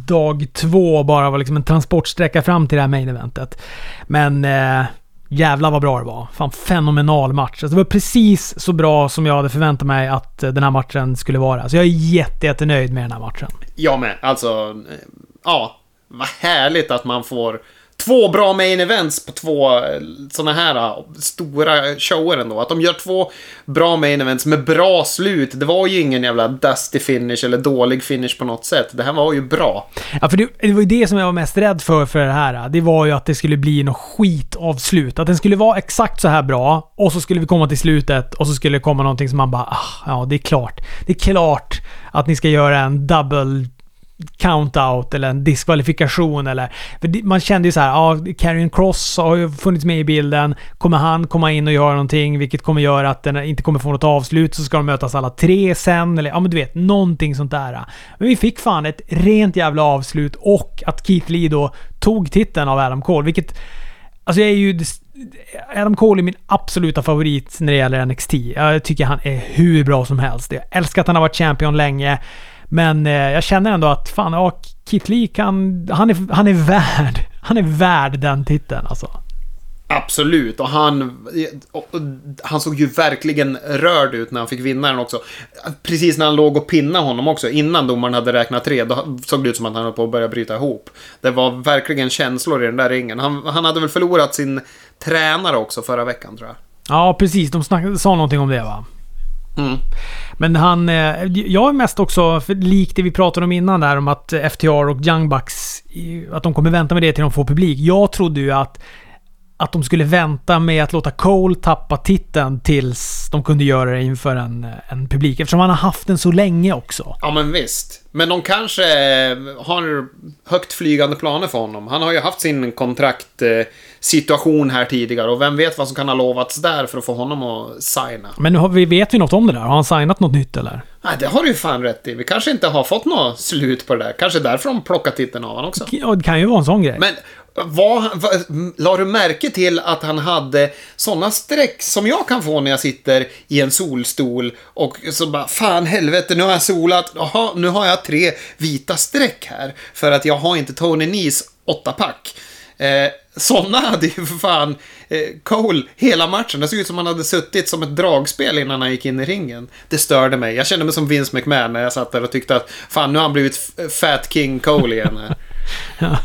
dag två bara var liksom en transportsträcka fram till det här main eventet. Men eh, jävlar vad bra det var. Fan fenomenal match. Alltså, det var precis så bra som jag hade förväntat mig att eh, den här matchen skulle vara. Så jag är jätte, jättenöjd med den här matchen. Jag med. Alltså, eh, ja. Vad härligt att man får två bra main events på två eh, sådana här eh, stora shower ändå. Att de gör två bra main events med bra slut. Det var ju ingen jävla dusty finish eller dålig finish på något sätt. Det här var ju bra. Ja, för det, det var ju det som jag var mest rädd för för det här. Det var ju att det skulle bli något skit av slut. Att den skulle vara exakt så här bra och så skulle vi komma till slutet och så skulle det komma någonting som man bara ah, ja, det är klart. Det är klart att ni ska göra en double count-out eller en diskvalifikation eller... man kände ju så här, ja, Carrion Cross har ju funnits med i bilden. Kommer han komma in och göra någonting, vilket kommer göra att den inte kommer få något avslut, så ska de mötas alla tre sen, eller ja men du vet, någonting sånt där. Men vi fick fan ett rent jävla avslut och att Keith Lee då tog titeln av Adam Cole, vilket... Alltså jag är ju... Adam Cole är min absoluta favorit när det gäller NXT. Jag tycker han är hur bra som helst. Jag älskar att han har varit champion länge. Men eh, jag känner ändå att fan, ja, Kit Lee kan... Han är, han är värd. *laughs* Han är värd den titeln alltså. Absolut, och han, han såg ju verkligen rörd ut när han fick vinna den också. Precis när han låg och pinnade honom också, innan domaren hade räknat tre, då såg det ut som att han höll på att börja bryta ihop. Det var verkligen känslor i den där ringen. Han, han hade väl förlorat sin tränare också förra veckan, tror jag. Ja, precis. De snack, sa någonting om det, va? Mm. Men han... Eh, jag är mest också, likt det vi pratade om innan där om att FTR och Young Bucks, att de kommer vänta med det till de får publik. Jag trodde ju att att de skulle vänta med att låta Cole tappa titeln tills de kunde göra det inför en, en publik. Eftersom han har haft den så länge också. Ja, men visst. Men de kanske har högt flygande planer för honom. Han har ju haft sin kontraktsituation här tidigare och vem vet vad som kan ha lovats där för att få honom att signa. Men vi vet vi något om det där? Har han signat något nytt eller? Nej, det har du ju fan rätt i. Vi kanske inte har fått något slut på det där. Kanske därför de plockat titeln av honom också. Ja, det kan ju vara en sån grej. Men var, var, la du märke till att han hade sådana streck som jag kan få när jag sitter i en solstol och så bara fan helvete nu har jag solat, Aha, nu har jag tre vita streck här för att jag har inte Tony Nis åtta pack. Eh, sådana hade ju för fan eh, Cole hela matchen. Det såg ut som han hade suttit som ett dragspel innan han gick in i ringen. Det störde mig. Jag kände mig som Vince McMahon när jag satt där och tyckte att fan nu har han blivit Fat King Cole igen här. *laughs* ja.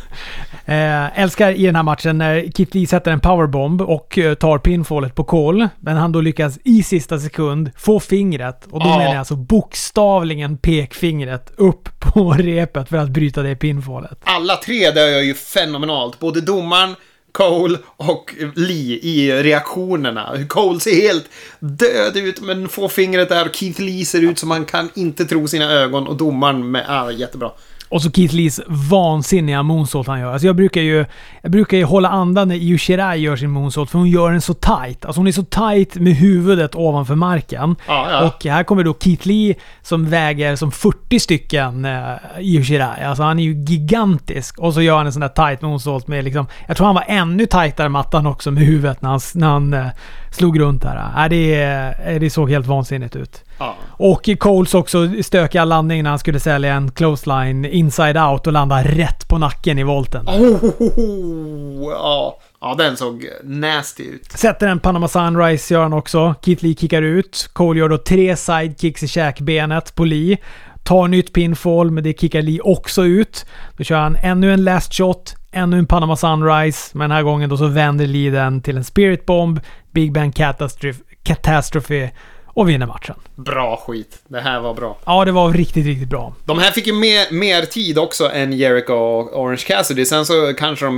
Eh, älskar i den här matchen när Kit Lee sätter en powerbomb och eh, tar pinfallet på Cole. Men han då lyckas i sista sekund få fingret. Och då ja. menar jag alltså bokstavligen pekfingret upp *laughs* på repet för att bryta det pinfallet. Alla tre dör ju fenomenalt. Både domaren, Cole och Lee i reaktionerna. Cole ser helt död ut men får fingret där och Keith Lee ser ut som han kan inte tro sina ögon och domaren med... Ah, jättebra. Och så Keith Lees vansinniga moonsault han gör. Alltså jag brukar ju, jag brukar ju hålla andan när Io Shirai gör sin moonsault, för hon gör den så tight. Alltså hon är så tight med huvudet ovanför marken. Ja, ja. Och här kommer då Keith Lee som väger som 40 stycken uh, Io Shirai. Alltså han är ju gigantisk. Och så gör han en sån där tight moonsault med liksom... Jag tror han var ännu tightare mattan också med huvudet när han, när han uh, slog runt där. Äh, det, det såg helt vansinnigt ut. Ja. Och Coles också stökiga landning när han skulle sälja en clothesline inside out och landa rätt på nacken i volten. Oh, ja. ja, den såg nasty ut. Sätter en Panama Sunrise gör han också. Keith Lee kickar ut. Cole gör då tre sidekicks i käkbenet på Lee. Tar nytt pinfall, men det kickar Lee också ut. Då kör han ännu en last shot, ännu en Panama Sunrise. Men den här gången då så vänder Lee den till en Spirit Bomb, Big Bang Catastrophe, Catastrophe och vinner matchen. Bra skit. Det här var bra. Ja, det var riktigt, riktigt bra. De här fick ju mer, mer tid också än Jericho och Orange Cassidy. Sen så kanske de,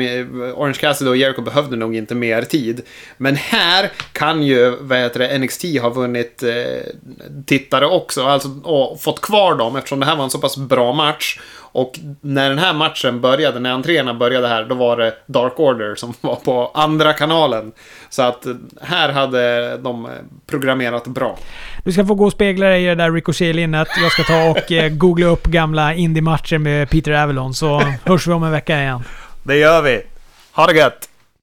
Orange Cassidy och Jericho behövde nog inte mer tid. Men här kan ju, vad heter det, NXT ha vunnit eh, tittare också. Alltså, och fått kvar dem eftersom det här var en så pass bra match. Och när den här matchen började, när entréerna började här, då var det Dark Order som *laughs* var på andra kanalen. Så att här hade de programmerat bra. Du ska få gå speglar spegla dig i det där Ricochet-linnet. Jag ska ta och eh, googla upp gamla indie-matcher med Peter Avalon, så hörs vi om en vecka igen. Det gör vi. Ha det gött!